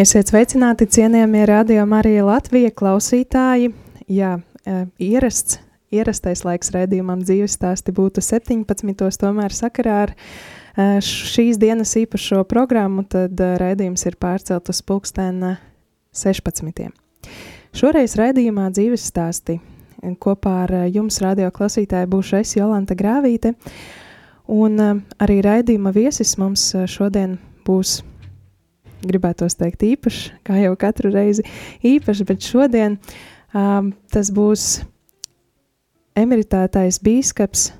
Esiet sveicināti, cienījamie radio Marija Latvija klausītāji. Jā, e, ierasts, ierastais laiks redzījumam dzīves stāsti būtu 17. tomēr sakarā ar e, šīs dienas īpašo programmu, tad e, redzījums ir pārcelt uz pulksten 16. Šoreiz redzījumā dzīves stāsti kopā ar jums radio klausītāju būšu es Jolanta Grāvīte, un arī raidījuma viesis mums šodien būs gribētos teikt īpašs, kā jau katru reizi īpašs, bet šodien um, tas būs emeritētais bīskaps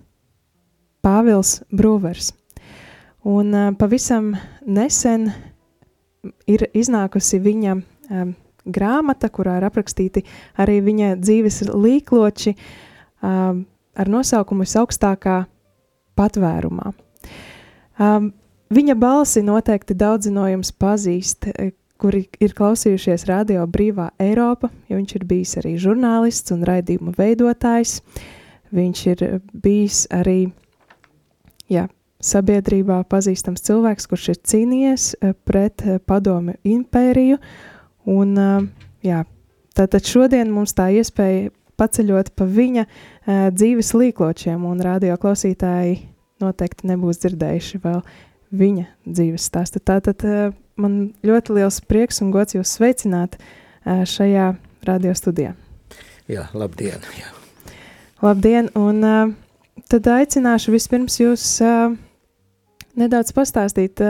Pāvils Brūvers. Un uh, pavisam nesen ir iznākusi viņa um, grāmata, kurā ir aprakstīti arī viņa dzīves līkloči um, ar nosaukumu Visaugstākā patvērumā. Um, Viņa balsi noteikti daudzi no jums pazīst, e, kuri ir klausījušies radio Brīvā Eiropa, jo viņš ir bijis arī žurnālists un raidījumu veidotājs. Viņš ir bijis arī jā, sabiedrībā pazīstams cilvēks, kurš ir cīnījies e, pret e, padomu impēriju. Un, jā, tātad šodien mums tā iespēja paceļot pa viņa dzīves līkločiem, un radio klausītāji noteikti nebūs dzirdējuši vēl viņa dzīves stāstu. Tātad eh, man ļoti liels prieks un gods jūs sveicināt eh, šajā radio studijā. Jā, labdien! Jā. Labdien, un uh, tad aicināšu vispirms jūs nedaudz pastāstīt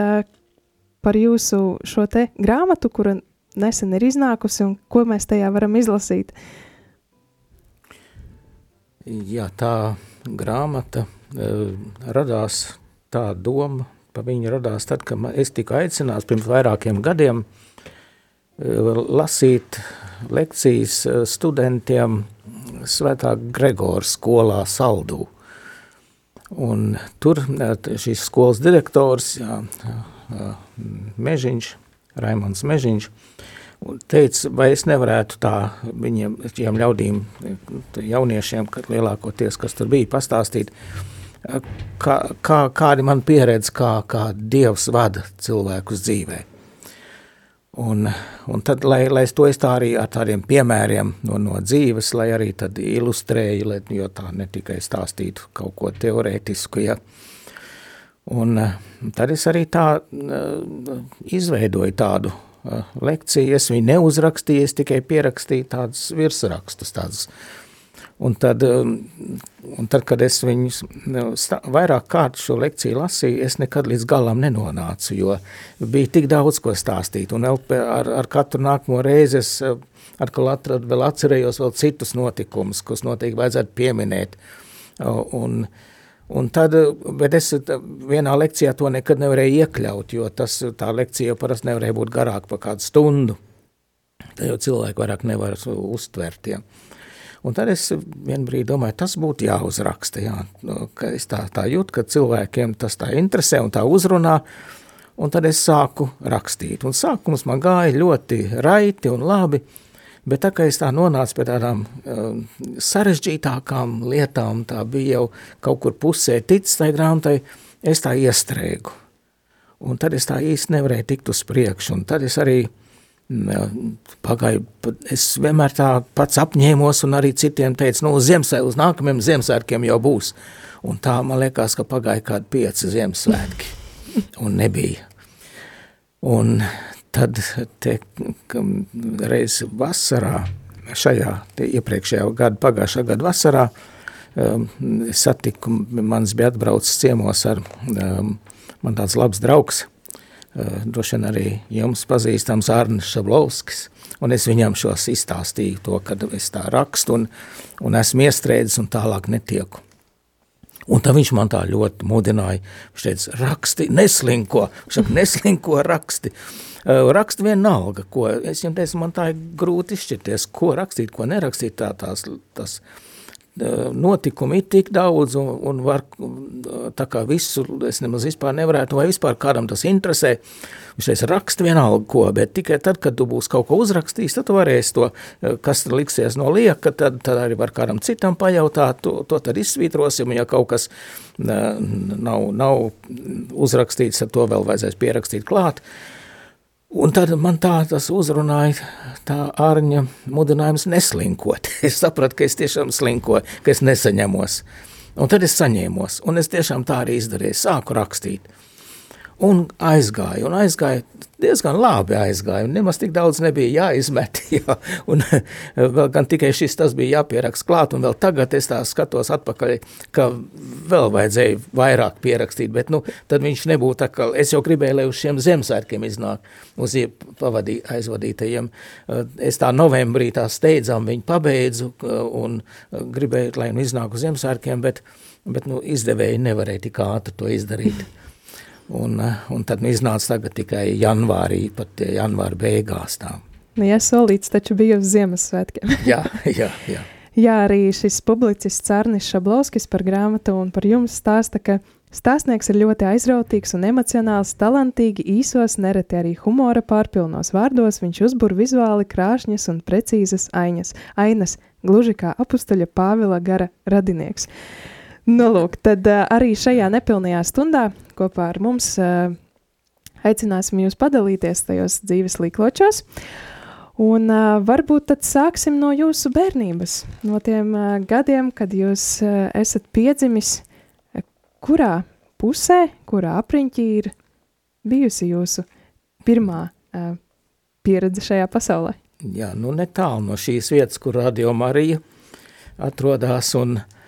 par jūsu šo te grāmatu, kura nesen ir iznākusi un ko mēs tajā varam izlasīt. Jā, tā grāmata radās tā doma pa viņu radās tad, kad es tiku aicināts pirms vairākiem gadiem eh, lasīt lekcijas eh, studentiem Svētā Gregora skolā Saldū. Un tur eh, šīs skolas direktors, jā, Mežiņš, Raimons Mežiņš, teica, vai es nevarētu tā viņiem, šiem ļaudīm, jauniešiem, kad lielākoties, kas tur bija, pastāstīt, uh, kā, kā, kādi man pieredze, kā, kā Dievs vada cilvēkus dzīvē. Un, un tad, lai, lai es to es tā arī ar tādiem piemēriem no, no dzīves, lai arī tad ilustrēju, lai, jo tā ne tikai stāstītu kaut ko teorētisku, ja. Un tad es arī tā izveidoju tādu lekciju, es viņu neuzrakstīju, es tikai pierakstīju tādus virsrakstus, tādus Un tad, um, un tad, kad es viņus nu, vairāk kārt šo lekciju lasīju, es nekad līdz galam nenonācu, jo bija tik daudz ko stāstīt, un ar, ar katru nākamo reizi es uh, atkal atradu, vēl atcerējos vēl citus notikumus, kas noteikti vajadzētu pieminēt, un, un tad, bet es vienā lekcijā to nekad nevarēju iekļaut, jo tas, tā lekcija jau parasti nevarēja būt garāk par kādu stundu, tad jau cilvēki vairāk nevar uztvert, ja. Un tad es vien brīdi domāju, tas būtu jāuzraksta, jā, nu, ka es tā, tā jūtu, ka cilvēkiem tas tā interesē un tā uzrunā, un tad es sāku rakstīt. Un sākums man gāja ļoti raiti un labi, bet tā kā es tā nonācu pie tādām um, sarežģītākām lietām, tā bija jau kaut kur pusē ticis tai grāmatai, es tā iestrēgu. Un tad es tā īsti nevarēju tikt uz priekšu, un tad es arī pagāju, es vienmēr tā pats apņēmos un arī citiem teicu, nu, Ziemassvētku, uz nākamajiem Ziemassvētkiem jau būs. Un tā man liekas, ka pagāja kādi pieci Ziemassvētki un nebija. Un tad te, reiz vasarā, šajā iepriekšējā gada, pagājušā gada vasarā, um, satiku, mans bija atbraucis ciemos ar, um, man tāds labs draugs, droši vien arī jums pazīstams Arnis Šablovskis, un es viņam šos izstāstīju to, kad es tā rakstu un, un esmu iestrēdzis un tālāk netieku. Un tad viņš man tā ļoti mudināja, viņš teica, raksti, neslinko, saka, neslinko raksti, raksti vienalga, ko, es viņam teicu, man tā ir grūti izšķirties, ko rakstīt, ko nerakstīt, tā tās, tas, notikumi ir tik daudz un, un var tā kā visu, es nemaz vispār nevarētu, vai vispār kādam tas interesē, viņš teica, raksti vienalga ko, bet tikai tad, kad tu būs kaut ko uzrakstījis, tad tu varēsi to, kas liksies no lieka, tad, tad arī var kādam citam pajautāt, to, to tad izsvītrosim, ja kaut kas nav, nav uzrakstīts, tad to vēl vajadzēs pierakstīt klāt, uh, Un tad man tā uzrunāja, tā ārņa mudinājums neslinkot. Es sapratu, ka es tiešām slinkoju, ka es nesaņemos. Un tad es saņēmos, un es tiešām tā arī izdarīju, sāku rakstīt. Un aizgāju, un aizgāju, diezgan labi aizgāju, un nemaz tik daudz nebija jāizmet, jā, un vēl gan tikai šis tas bija jāpierakst klāt, un vēl tagad es skatos atpakaļ, ka vēl vajadzēja vairāk pierakstīt, bet, nu, tad viņš nebūtu tā, ka es jau gribēju, lai uz šiem zemsvētkiem iznāk, uz pavadī, aizvadītajiem. Es tā novembrī tā steidzām viņu pabeidzu, un gribēju, lai nu iznāk uz zemsvētkiem, bet, bet, nu, izdevēji nevarēja tik ātri to izdarīt. Un, eh, un tad iznāca tagad tikai janvārī, pat janvāra beigās tā. Nu, ja solīts taču bija uz Ziemassvētkiem. jā, jā, jā. Jā, arī šis publicists Arnis Šablovskis par grāmatu un par jums stāsta, ka stāstnieks ir ļoti aizrautīgs un emocionāls, talantīgi, īsos, nereti arī humora pārpilnos vārdos, viņš uzbur vizuāli krāšņas un precīzas ainas, ainas gluži kā apustuļa Pāvila gara radinieks. Nu, lūk, tad uh, arī šajā nepilnajā stundā kopā ar mums uh, aicināsim jūs padalīties tajos dzīves līkločos. Un uh, varbūt tad sāksim no jūsu bērnības, no tiem uh, gadiem, kad jūs uh, esat piedzimis, kurā pusē, kurā apriņķī ir bijusi jūsu pirmā uh, pieredze šajā pasaulē? Jā, nu netālu no šīs vietas, kur Radio Marija atrodas un uh, Eh,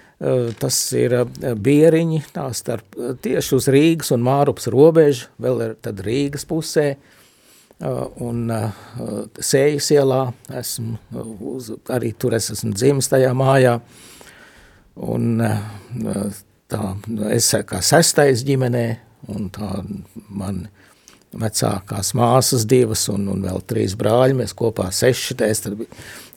tas ir eh, bieriņi, tā starp eh, tieši uz Rīgas un Mārups robežu, vēl ir tad Rīgas pusē, un Sējas ielā, esmu, uz, arī tur es esmu dzimis tajā mājā, un tā, es kā sestais ģimenē, un tā man vecākās māsas divas un, un vēl trīs brāļi, mēs kopā seši, tad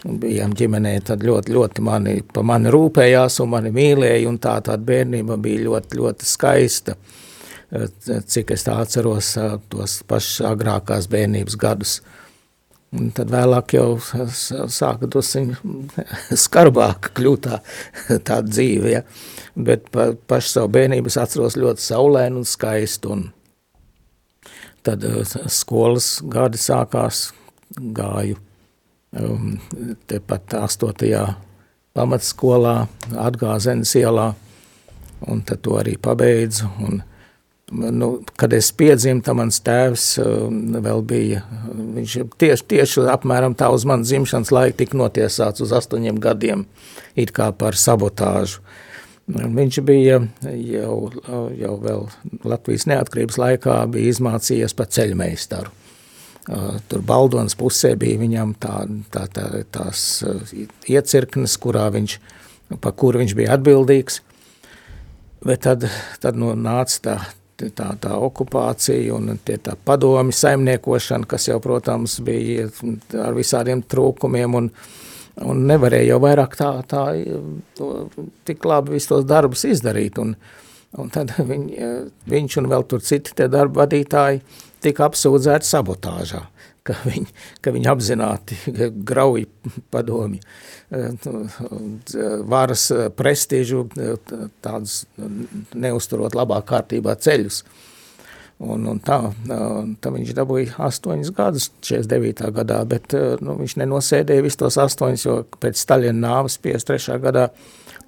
bijām ģimenē, tad ļoti, ļoti mani, pa mani rūpējās un mani mīlēja, un tā tāda bērnība bija ļoti, ļoti skaista, cik es tā atceros tos pašas agrākās bērnības gadus. Un tad vēlāk jau sāka dosiņ skarbāk kļūt tā, tā dzīve, ja. bet pa, pašu savu bērnību es atceros ļoti saulēnu un skaistu, un tad skolas gadi sākās, gāju um, tepat 8. pamatskolā, Atgāzenes ielā, un tad to arī pabeidzu. Un, nu, kad es piedzimu, tad mans tēvs um, vēl bija, viņš tieši, tieši apmēram tā uz manu dzimšanas laiku tika notiesāts uz astoņiem gadiem, it kā par sabotāžu. Viņš bija jau, jau Latvijas neatkarības laikā izmācījies par ceļmeistaru. Tur Baldonas pusē bija viņam tā, tā, tā, tās iecirknes, kurā viņš, pa kuru viņš bija atbildīgs, bet tad, tad nu nāca tā, tā, tā okupācija un tie tā padomi saimniekošana, kas jau, protams, bija ar visādiem trūkumiem un, un nevarēja jau vairāk tā, tā to, tik labi visus tos darbus izdarīt, un, un tad viņ, viņš un vēl tur citi tie darba vadītāji tika apsūdzēti sabotāžā, ka viņi, ka viņi apzināti grauj padomi varas prestižu, tādus neusturot labā kārtībā ceļus. Un, un tā, tā viņš dabūja astoņus gadus 49. gadā, bet nu, viņš nenosēdēja visus tos astoņus, jo pēc Staļina nāves 53. gadā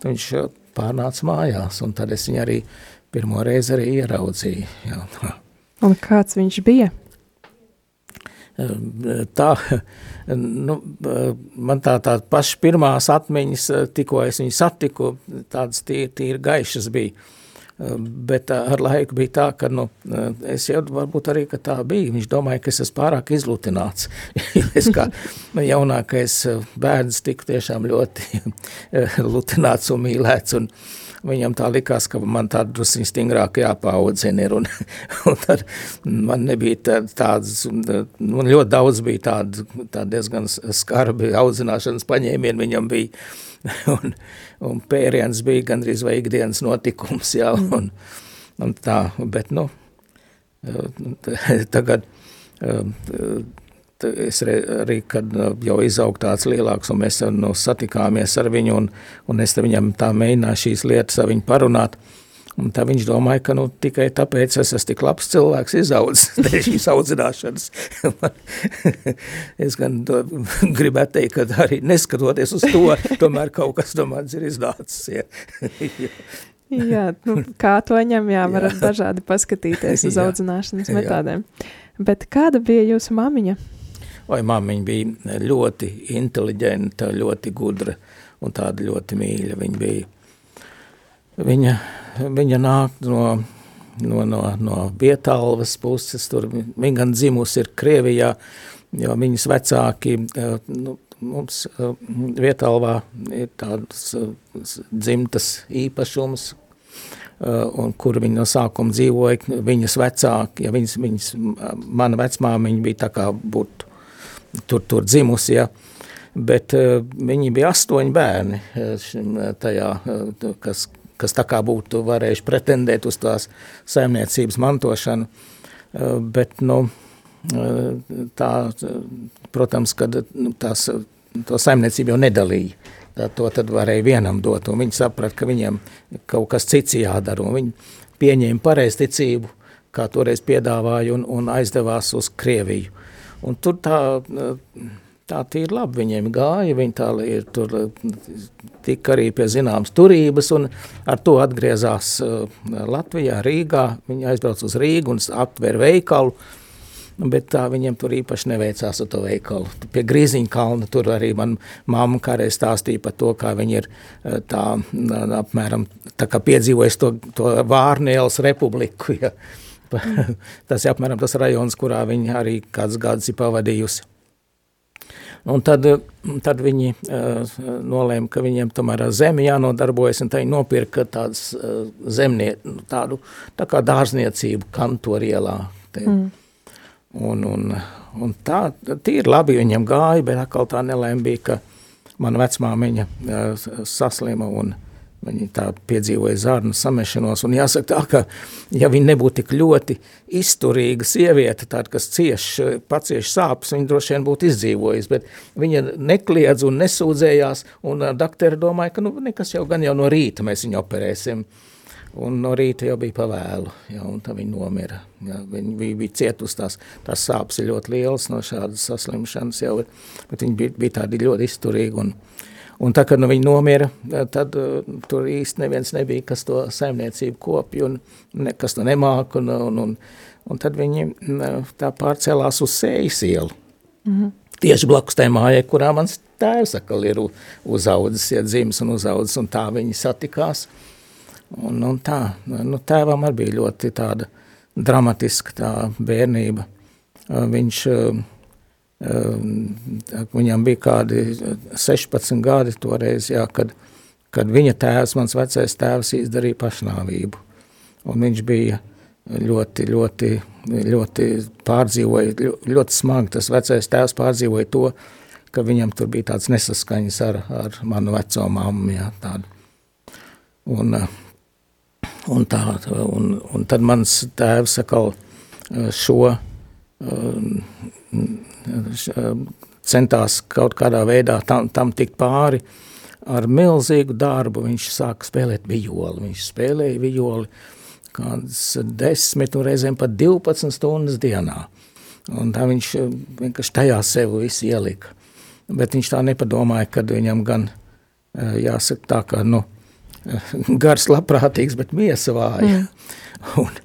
viņš pārnāca mājās, un tad es viņu arī pirmo reizi arī ieraudzīju. Jā. Un kāds viņš bija? tā, nu, man tā tā paša pirmās atmiņas, tikko es viņu satiku, tādas tīri, tīri gaišas bija. Bet ar laiku bija tā, ka, nu, es jau varbūt arī, tā bija. Viņš domāja, ka es esmu pārāk izlutināts. es kā jaunākais bērns tiku tiešām ļoti lutināts un mīlēts un, Viņam tā likās, ka man tāda drusciņa stingrāk jāpaudzina ir, un, un tad man nebija tā, tādas, man ļoti daudz bija tādu, tādu diezgan skarbi audzināšanas paņēmienu viņam bija, un, un pēriens bija gandrīz vai ikdienas notikums, jā, un, un tā, bet, nu, tagad es arī, kad uh, jau izaug tāds lielāks, un mēs uh, nu, satikāmies ar viņu, un, un es viņam tā mēģināju šīs lietas ar viņu parunāt, un tā viņš domāja, ka nu, tikai tāpēc es esmu tik labs cilvēks izaudzis dēļ šīs audzināšanas. es gan to, gribētu teikt, ka arī neskatoties uz to, tomēr kaut kas no manis ir iznācis. Ja. jā, nu, kā to ņem, jā, varat jā. dažādi paskatīties uz audzināšanas metodēm. Bet kāda bija jūsu mamiņa? vai māmiņa bija ļoti inteliģenta, ļoti gudra un tāda ļoti mīļa. Viņa bija, viņa, viņa nāk no, no, no, no Vietalvas puses, tur viņa gan dzimusi ir Krievijā, jo viņas vecāki, nu, mums Vietalvā ir tāds dzimtas īpašums, un kur viņa no sākuma dzīvoja, viņas vecāki, ja viņas, viņas, mana vecmāmiņa bija tā kā būtu tur, tur dzimusi, ja. bet viņi bija astoņi bērni uh, tajā, kas, kas tā kā būtu varējuši pretendēt uz tās saimniecības mantošanu, uh, bet, nu, uh, tā, protams, kad nu, tās, to saimniecību jau nedalīja, tā, to tad varēja vienam dot, un viņi saprat, ka viņiem kaut kas cits jādara, viņi pieņēma pareizticību, kā toreiz piedāvāja, un, un aizdevās uz Krieviju. Un tur tā, tā tīri labi viņiem gāja, viņi tā ir tur tika arī pie zināmas turības un ar to atgriezās Latvijā, Rīgā. Viņi aizbrauc uz Rīgu un aptver veikalu, bet tā viņiem tur īpaši neveicās ar to veikalu. Pie Grīziņa kalna tur arī man mamma kādreiz stāstīja par to, kā viņi ir tā apmēram tā kā piedzīvojis to, to Vārnielas republiku, ja. tas ir apmēram tas rajons, kurā viņi arī kāds gads ir pavadījusi. Un tad, tad viņi uh, nolēma, ka viņiem tomēr ar zemi jānodarbojas, un tā viņi nopirka tādas uh, zemnie, tādu tā kā dārzniecību kantorielā. Mm. Un, un, un tā, tīri labi viņam gāja, bet atkal tā nelēma bija, ka mana vecmāmiņa uh, saslima un uh, Viņi tā piedzīvoja zārnu samešanos, un jāsaka tā, ka ja viņa nebūtu tik ļoti izturīga sieviete, tāda, kas cieš, pacieš sāpes, viņa droši vien būtu izdzīvojusi, bet viņa nekliedz un nesūdzējās, un dakteri domāja, ka nu, nekas jau gan jau no rīta mēs viņu operēsim, un no rīta jau bija pavēlu, ja, un tā viņa nomira. Ja, viņa, viņa bija cietus, tās, tās sāpes ir ļoti lielas no šādas saslimšanas jau, bet, viņa bija, bija tādi ļoti izturīgi, un, Un tā, kad nu, viņi nomira, tad uh, tur īsti neviens nebija, kas to saimniecību kopja un ne, kas to nemāk. Un, un, un, un tad viņi tā pārcēlās uz sējas ielu. Mm -hmm. Tieši blakus tai mājai, kurā mans tēvs akal ir uzaudzis, ja dzims un uzaudzis, un tā viņi satikās. Un, un tā, nu, tēvam arī bija ļoti tāda dramatiska tā bērnība. Viņš uh, Viņam bija kādi 16 gadi toreiz, jā, kad, kad viņa tēvs, mans vecais tēvs, izdarīja pašnāvību. Un viņš bija ļoti, ļoti, ļoti pārdzīvoja, ļoti smagi tas vecais tēvs pārdzīvoja to, ka viņam tur bija tāds nesaskaņas ar, ar manu veco mammu, jā, tādu. Un, un tā, un, un tad mans tēvs sakal šo centās kaut kādā veidā tam, tam tikt pāri. Ar milzīgu darbu viņš sāka spēlēt violi. Viņš spēlēja violi kādas desmit un reizēm pat 12 stundas dienā. Un tā viņš vienkārši tajā sev visu ielika. Bet viņš tā nepadomāja, kad viņam gan jāsaka tā, ka, nu, gars labprātīgs, bet miesa vāja. Mm. Un,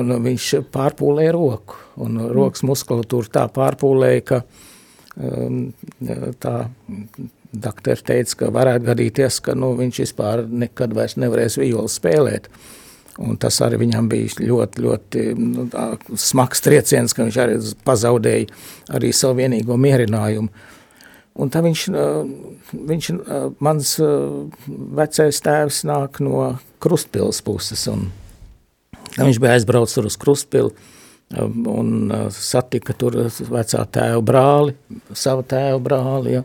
un viņš pārpūlēja roku, un rokas muskulatūra tā pārpūlēja, ka um, tā doktori teica, ka varētu gadīties, ka nu, viņš vispār nekad vairs nevarēs violi spēlēt. Un tas arī viņam bija ļoti, ļoti nu, smags trieciens, ka viņš arī pazaudēja arī savu vienīgo mierinājumu. Un tā viņš, viņš, mans vecais tēvs nāk no Krustpils puses, un viņš bija aizbraucis uz Krustpili, un satika tur vecā tēva brāli, savu tēvu brāli, ja,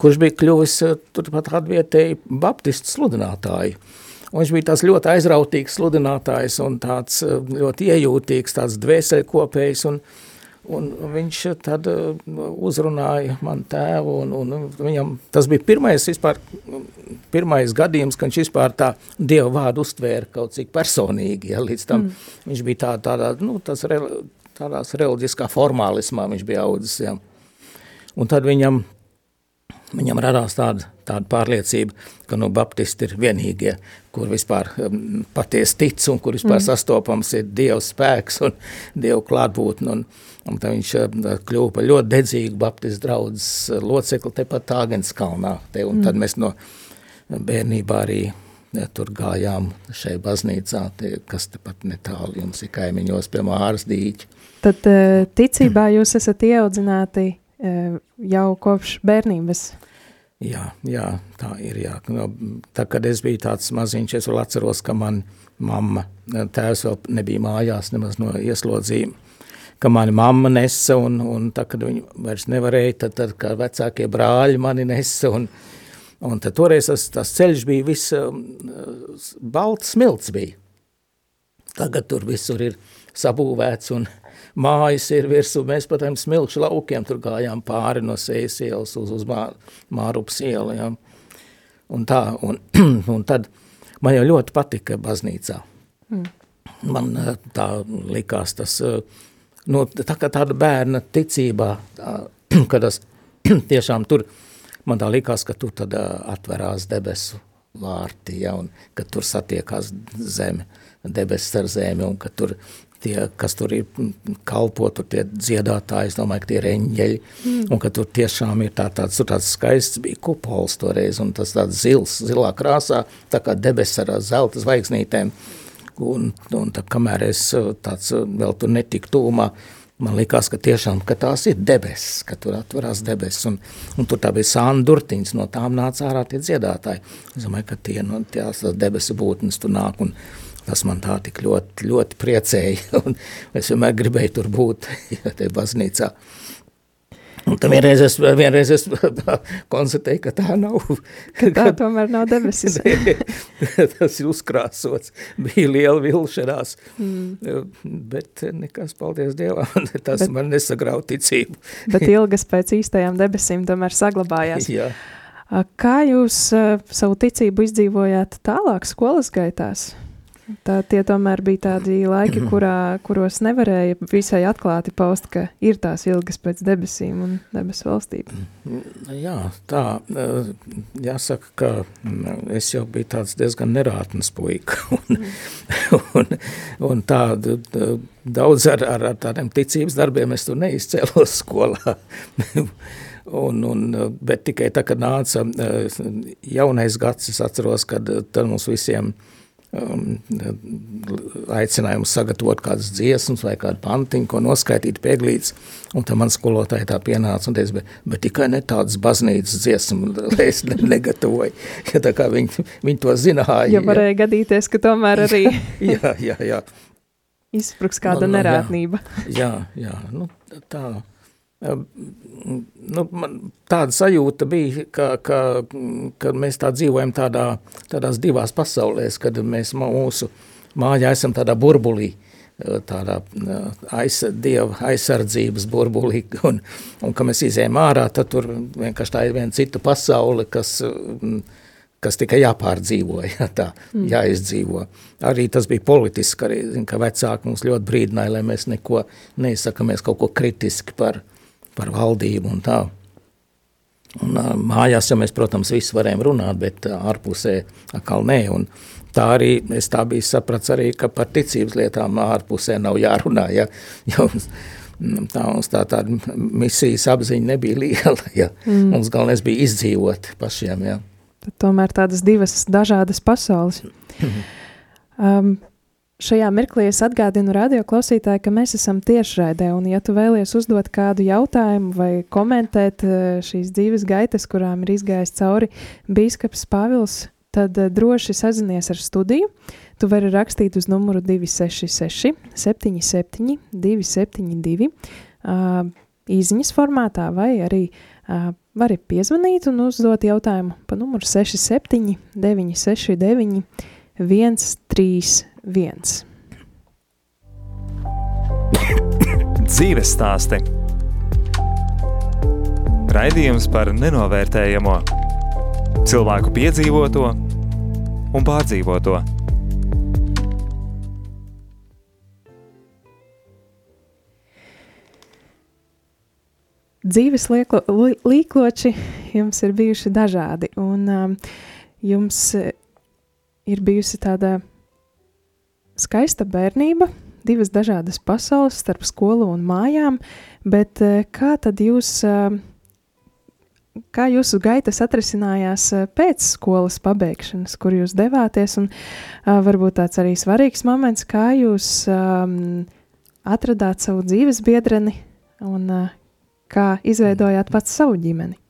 kurš bija kļuvis turpat atvietēji baptistu sludinātāju. Un viņš bija tāds ļoti aizrautīgs sludinātājs un tāds ļoti iejūtīgs, tāds dvēseļkopējs, un, un viņš tad uzrunāja man tēvu, un, un viņam, tas bija pirmais vispār, pirmais gadījums, ka viņš vispār tā Dieva vārdu uztvēra kaut cik personīgi, ja, līdz tam mm. viņš bija tā, tādā, nu, tas re, tādās reliģiskā formālismā viņš bija audzis, ja. Un tad viņam Viņam radās tāda, tāda pārliecība, ka nu, baptisti ir vienīgie, kur vispār um, patiesi tic un kur vispār mm. sastopams ir Dieva spēks un Dieva klātbūtne. Un, un tad viņš uh, kļuva par ļoti dedzīgu baptistu draudzes uh, locekli tepat Tāgens kalnā. Te, un mm. tad mēs no bērnībā arī ja, tur gājām šai baznīcā, te, kas tepat netālu jums ir kaimiņos pie Māras dīķa. Tad uh, ticībā jūs esat ieaudzināti jau kopš bērnības? Jā, jā, tā ir. Jā. No, tā, kad es biju tāds maziņš, es vēl atceros, ka man mamma, tēvs vēl nebija mājās nemaz no ieslodzījuma, ka mani mamma nesa, un, un tā, kad viņi vairs nevarēja, tad, tad kā vecākie brāļi mani nesa, un, un tad toreiz tas, tas ceļš bija viss, balts smilts bija. Tagad tur visur ir sabūvēts un, mājas ir virsū, mēs pa tiem smilkšu laukiem tur gājām pāri no sejas ielas uz, uz mā, Mārupas ielu, ja. Un tā, un, un tad man jau ļoti patika baznīcā. Mm. Man eh, tā likās tas, nu, tā kā tāda bērna ticībā, tā, kad tas tiešām tur, man tā likās, ka tur tad eh, atverās debesu vārti, ja, un ka tur satiekās zeme, debesis ar zemi, un ka tur tie, kas tur ir kalpo, tur tie dziedātāji, es domāju, ka tie ir eņģeļi, mm. un ka tur tiešām ir tā, tāds, tur tāds skaists bija kupols toreiz, un tas tāds zils, zilā krāsā, tā kā debes ar zelta zvaigznītēm, un, un tā, kamēr es tāds vēl tur netik tūmā, man likās, ka tiešām, ka tās ir debesis, ka tur atverās debesis, un, un tur tā bija sāna durtiņas, no tām nāca ārā tie dziedātāji. Es domāju, ka tie, no, tās debesu būtnes tur nāk, un, Tas man tā tik ļoti, ļoti priecēja, un es vienmēr gribēju tur būt, ja te baznīcā. Un tad vienreiz es, vienreiz es konstatēju, ka tā nav. Ka tā tomēr nav debesis. tas ir uzkrāsots, bija liela vilšanās, mm. bet nekas, paldies Dievam, tas bet, man nesagrauj ticību. bet ilgas pēc īstajām debesīm tomēr saglabājās. Jā. Kā jūs savu ticību izdzīvojāt tālāk skolas gaitās? Tā, tie tomēr bija tādi laiki, kurā, kuros nevarēja visai atklāti paust, ka ir tās ilgas pēc debesīm un debesu valstība. Jā, tā, eh, jāsaka, ka mm, es jau biju tāds diezgan nerātnes puika, un, un, un tā daudz ar, ar, ar tādiem ticības darbiem es tur neizcēlos skolā. Un, un, bet tikai tā, kad nāca eh, jaunais gads, es atceros, kad tad mums visiem uh, um, aicinājumu sagatavot kādas dziesmas vai kādu pantiņu, ko noskaitīt pieglīts, un tad man skolotāja tā pienāca un teica, bet, bet tikai ne tādas baznīcas dziesmu, lai es ne, negatavoju, ja tā kā viņi, viņi to zināja. Ja varēja ja. gadīties, ka tomēr arī jā, jā, jā. izspruks kāda nu, nu, nerātnība. Jā, jā, jā, nu tā nu, man tāda sajūta bija, ka, ka, ka mēs tā dzīvojam tādā, tādās divās pasaulēs, kad mēs mūsu mājā esam tādā burbulī, tādā aiz, dieva aizsardzības burbulī, un, un ka mēs izējām ārā, tad tur vienkārši tā ir viena cita pasaule, kas, kas tikai jāpārdzīvo, jā, tā, mm. jāizdzīvo. Arī tas bija politiski, arī, ka vecāki mums ļoti brīdināja, lai mēs neko neizsakamies kaut ko kritiski par, par valdību un tā. Un, mājās jau mēs, protams, visi varējām runāt, bet ārpusē atkal nē. Un tā arī es tā biju saprats arī, ka par ticības lietām ārpusē nav jārunā, ja, jo mm, tā mums tā tāda misijas apziņa nebija liela, ja. Mm. Mums galvenais bija izdzīvot pašiem, ja. Tad tomēr tādas divas dažādas pasaules. um, Šajā mirklī es atgādinu radioklausītāju, ka mēs esam tiešraidē, un ja tu vēlies uzdot kādu jautājumu vai komentēt eh, šīs dzīves gaitas, kurām ir izgājis cauri bīskaps Pāvils, tad eh, droši sazinies ar studiju. Tu vari rakstīt uz numuru 266 77 272 uh, īziņas formātā vai arī uh, vari piezvanīt un uzdot jautājumu pa numuru 67 969 131 viens. Dzīves stāsti Raidījums par nenovērtējamo cilvēku piedzīvoto un pārdzīvoto. Dzīves lieklo, līkloči jums ir bijuši dažādi, un um, jums ir bijusi tāda skaista bērnība, divas dažādas pasaules starp skolu un mājām, bet eh, kā tad jūs, eh, kā jūsu gaitas atrisinājās eh, pēc skolas pabeigšanas, kur jūs devāties, un varbūt tāds arī svarīgs moments, kā jūs um, atradāt savu dzīves biedreni un kā izveidojāt pats savu ģimeni?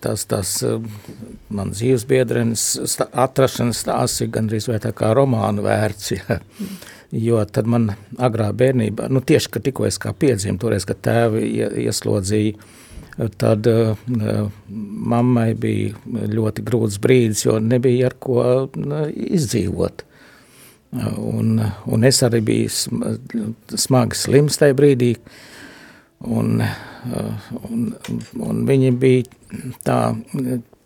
Tas, tas man dzīves biedrenis atrašanas stāsts ir gandrīz vai tā kā romānu vērts, ja. jo tad man agrā bērnībā, nu tieši, ka tikko es kā piedzim, toreiz, kad tēvi ieslodzīja, tad uh, mammai bija ļoti grūts brīdis, jo nebija ar ko uh, izdzīvot. Un, un es arī biju smagi slims tajā brīdī, uh, Un, un viņi bija tā,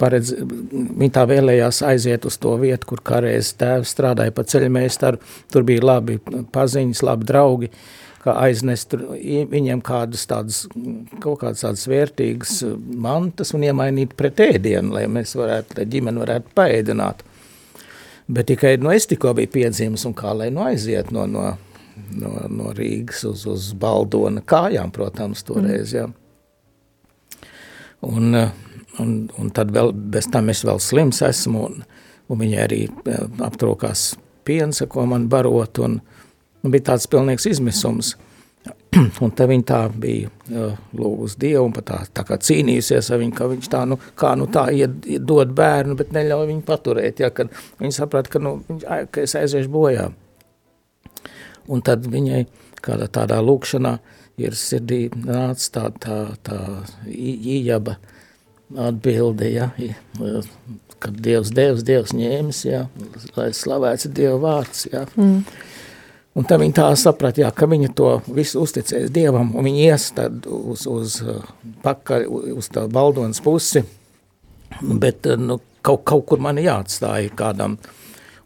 paredz, viņi tā vēlējās aiziet uz to vietu, kur kādreiz tēvs strādāja pa ceļmeistaru, tur bija labi paziņas, labi draugi, kā aiznest viņiem kādas tādas, kaut kādas tādas vērtīgas mantas un iemainīt pret ēdienu, lai mēs varētu, lai ģimeni varētu paēdināt. Bet tikai, nu, es tikko biju piedzīmes un kā lai nu aiziet no, no, no, no Rīgas uz, uz Baldona kājām, protams, toreiz, mm. jā. Un, un, un tad vēl bez tam es vēl slims esmu, un, un viņi arī eh, aptrokās piens, ko man barot, un, un bija tāds pilnīgs izmisums. Un te viņa tā bija uh, lūgus Dievu un pat tā, tā kā cīnījusies ar viņu, ka viņš tā, nu, kā nu tā ied, dod bērnu, bet neļauj viņu paturēt, ja, kad viņa saprata, ka, nu, viņš, ka es aiziešu bojā. Un tad viņai kādā tādā lūkšanā ir sirdī nāca tā, tā, tā ījaba atbilde, ja, kad Dievs devs, Dievs ņēmis, ja, lai slavēts Dieva vārds, ja. Mm. Un tad viņa tā saprata, jā, ka viņa to visu uzticēs Dievam, un viņa ies tad uz, uz pakaļ, uz tā baldonas pusi, bet nu, kaut, kaut kur man jāatstāja kādam.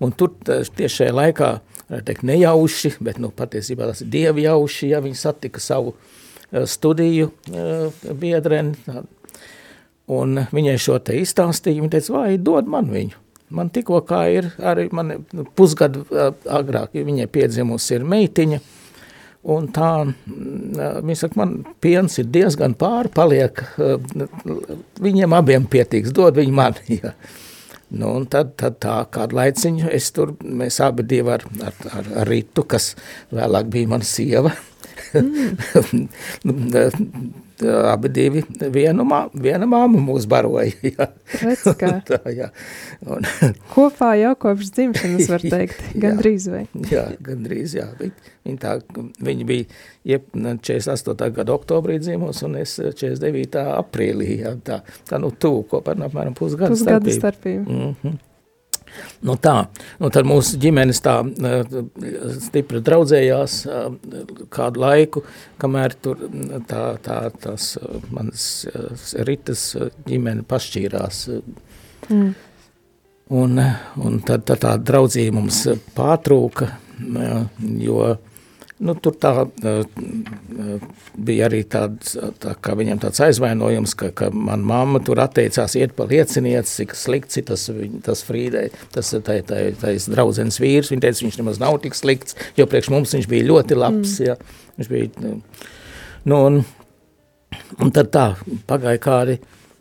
Un tur tieši šajā laikā teikt, nejauši, bet nu, patiesībā tas ir dievi jauši, ja viņi satika savu uh, studiju uh, biedreni, un viņai šo te izstāstīja, viņa teica, vai dod man viņu. Man tikko kā ir arī man nu, pusgadu agrāk, viņai piedzimusi ir meitiņa, un tā, viņa saka, man piens ir diezgan pāri, paliek, viņiem abiem pietiks, dod viņu man, ja. Nu, un tad, tad tā kādu laiciņu es tur, mēs abi divi ar, ar, ar, ar Ritu, kas vēlāk bija mana sieva, mm. abi divi, vienu mā, viena māma mūs baroja. Jā. Redz, kā. tā, jā. Un, Kopā jau kopš dzimšanas var teikt, gandrīz vai? Jā, gandrīz, jā. Viņi, viņi, tā, viņi bija jeb 48. gada oktobrī dzīvos un es 49. aprīlī, jā, tā, tā nu tuvu kopā apmēram pusgadu starpību. Pusgadu starpību. Mm -hmm. Nu tā, nu tad mūsu ģimenes tā stipri draudzējās kādu laiku, kamēr tur tā, tā, tās manas ritas ģimene pašķīrās. Mm. Un, un tad, tad tā draudzība mums pārtrūka, jo Nu, tur tā, bija arī tāds, tā, tāds aizvainojums, ka, ka man mamma tur atteicās iet pa liecinieci, cik slikts ir tas, tas Frīdai, tas tā, tā, tā draudzenes vīrs, viņa teica, viņš nemaz nav tik slikts, jo priekš mums viņš bija ļoti labs, mm. ja, viņš bija, nu, un, un tad tā, pagāja kādi,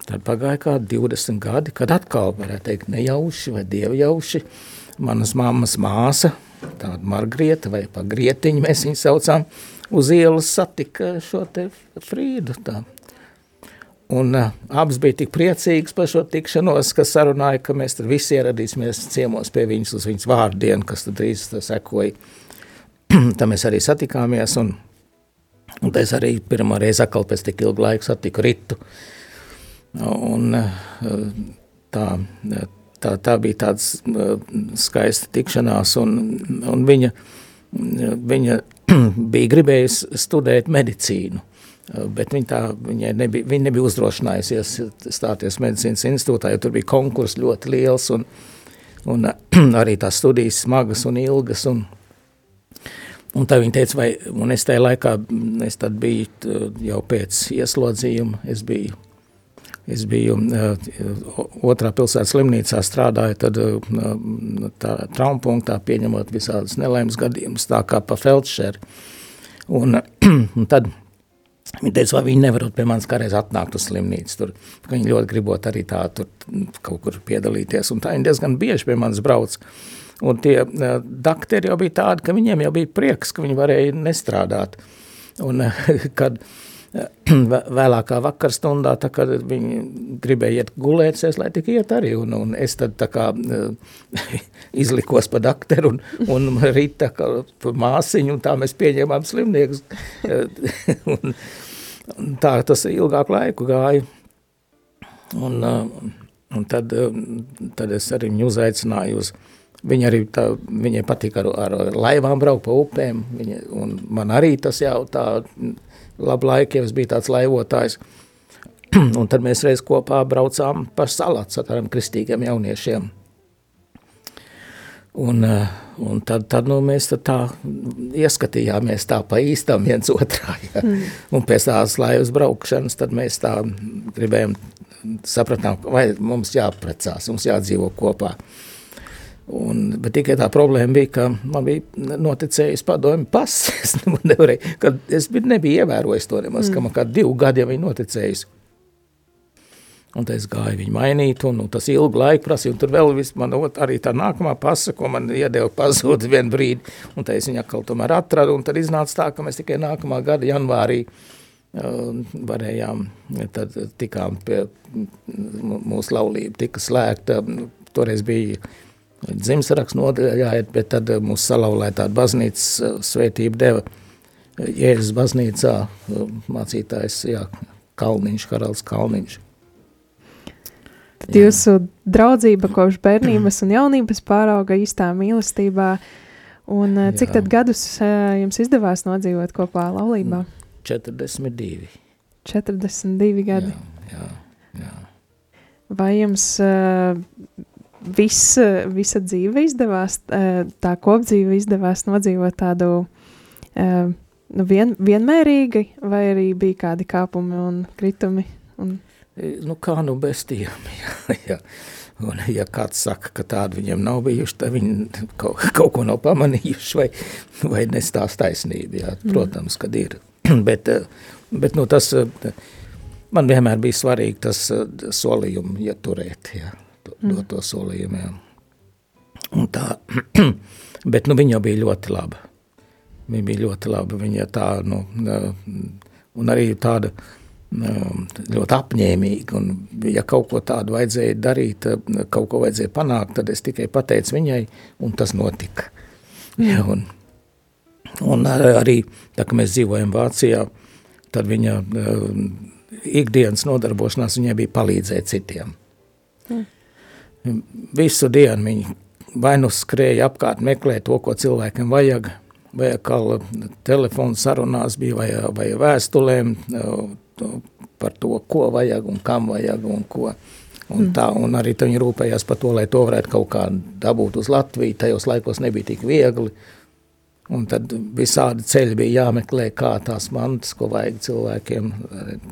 tad pagāja kādi 20 gadi, kad atkal, varētu teikt, nejauši vai dievjauši, manas mammas māsa, tāda Margrieta vai pa Grietiņu mēs viņu saucām, uz ielas satika šo te Frīdu tā. Un uh, abas bija tik priecīgas par šo tikšanos, ka sarunāja, ka mēs tad visi ieradīsimies ciemos pie viņas uz viņas vārdienu, kas tad drīz sekoja. tā mēs arī satikāmies, un, un es arī pirmā reize atkal pēc tik ilgu laiku satiku Ritu. Un uh, tā, tā, tā bija tāds uh, skaista tikšanās, un, un viņa, viņa bija gribējusi studēt medicīnu, bet viņa, tā, viņai nebija, viņa nebija uzdrošinājusies stāties medicīnas institūtā, jo tur bija konkurss ļoti liels, un, un arī tās studijas smagas un ilgas, un, un tā viņa teica, vai, un es tajā laikā, es tad biju jau pēc ieslodzījuma, es biju Es biju otrā pilsētas slimnīcā strādāju, tad tā traumpunktā pieņemot visādas nelaimes gadījumus, tā kā pa feldšeri. Un, un tad Viņa teica, vai viņi nevarot pie manis kādreiz atnākt uz slimnīcu. Tur, viņi ļoti gribot arī tā tur kaut kur piedalīties. Un tā viņi diezgan bieži pie manis brauc. Un tie uh, dakteri jau bija tādi, ka viņiem jau bija prieks, ka viņi varēja nestrādāt. Un uh, kad uh, vēlākā vakarstundā, tā, kad viņi gribēja iet gulēties, lai tik iet arī, un, un es tad kā izlikos pa dakteru un, un Rita kā māsiņu, un tā mēs pieņēmām slimniekus, un, un tā tas ilgāku laiku gāja, un, un tad, tad es arī viņu uzaicināju uz, Viņa arī tā, viņai patīk ar, ar laivām braukt pa upēm, viņa, un man arī tas jau tā labu laiku, ja es biju tāds laivotājs. un tad mēs reiz kopā braucām pa salats ar tādiem kristīgiem jauniešiem. Un, eh, un tad, tad nu, mēs tad tā ieskatījāmies tā pa īstam viens otrā. Ja. Mm. Un pēc tās laivas braukšanas tad mēs tā gribējām, sapratām, vai mums jāprecās, mums jādzīvo kopā. Un, bet tikai tā problēma bija, ka man bija noticējis padomju pasis. Es, nevarēju, kad es nebiju ievērojis to nemaz, mm. ka man kā divu gadu jau bija noticējis. Un es gāju viņu mainīt, un, un tas ilgu laiku prasīja, tur vēl vis, man ot, arī tā nākamā pasa, ko man iedeva pazūd vienu brīdi, un tā es viņu atkal tomēr atradu, un tad iznāca tā, ka mēs tikai nākamā gada janvārī uh, varējām, tad tikām pie mūsu laulība, tika slēgta, toreiz bija dzimsarakstu nodaļā, bet tad eh, mūsu salaulē tāda baznīcas eh, svētība deva eh, Jēzus baznīcā mācītājs, jā, Kalniņš, Karals Kalniņš. Tad jā. jūsu draudzība kopš bērnības un jaunības pārauga īstā mīlestībā, un cik jā. tad gadus jums izdevās nodzīvot kopā laulībā? 42. 42 gadi. Jā, jā, jā. Vai jums viss, visa dzīve izdevās, tā kopdzīve izdevās nodzīvot tādu nu, vien, vienmērīgi, vai arī bija kādi kāpumi un kritumi? Un... Nu, kā nu bez tiem, jā, jā. Un, ja kāds saka, ka tādi viņiem nav bijuši, tad viņi kaut, kaut ko nav pamanījuši vai, vai nestās taisnību, jā, mm. protams, kad ir. bet, bet nu, tas, man vienmēr bija svarīgi tas solījumu ieturēt, jā mm. Doto solījumiem. Tā, bet nu, viņa bija ļoti laba. Viņa bija ļoti laba, viņa tā, nu, un arī tāda ļoti apņēmīga, un ja kaut ko tādu vajadzēja darīt, kaut ko vajadzēja panākt, tad es tikai pateicu viņai, un tas notika. Ja, un, un arī, tā kā mēs dzīvojam Vācijā, tad viņa ikdienas nodarbošanās viņai bija palīdzēt citiem. Mm. Visu dienu viņi vai nu skrēja apkārt, meklēja to, ko cilvēkam vajag, vai kā telefonu sarunās bija, vai, vai vēstulēm par to, ko vajag un kam vajag un ko. Un, tā, un arī viņi rūpējās par to, lai to varētu kaut kā dabūt uz Latviju. Tajos laikos nebija tik viegli. Un tad visādi ceļi bija jāmeklē, kā tās mantas, ko vajag cilvēkiem,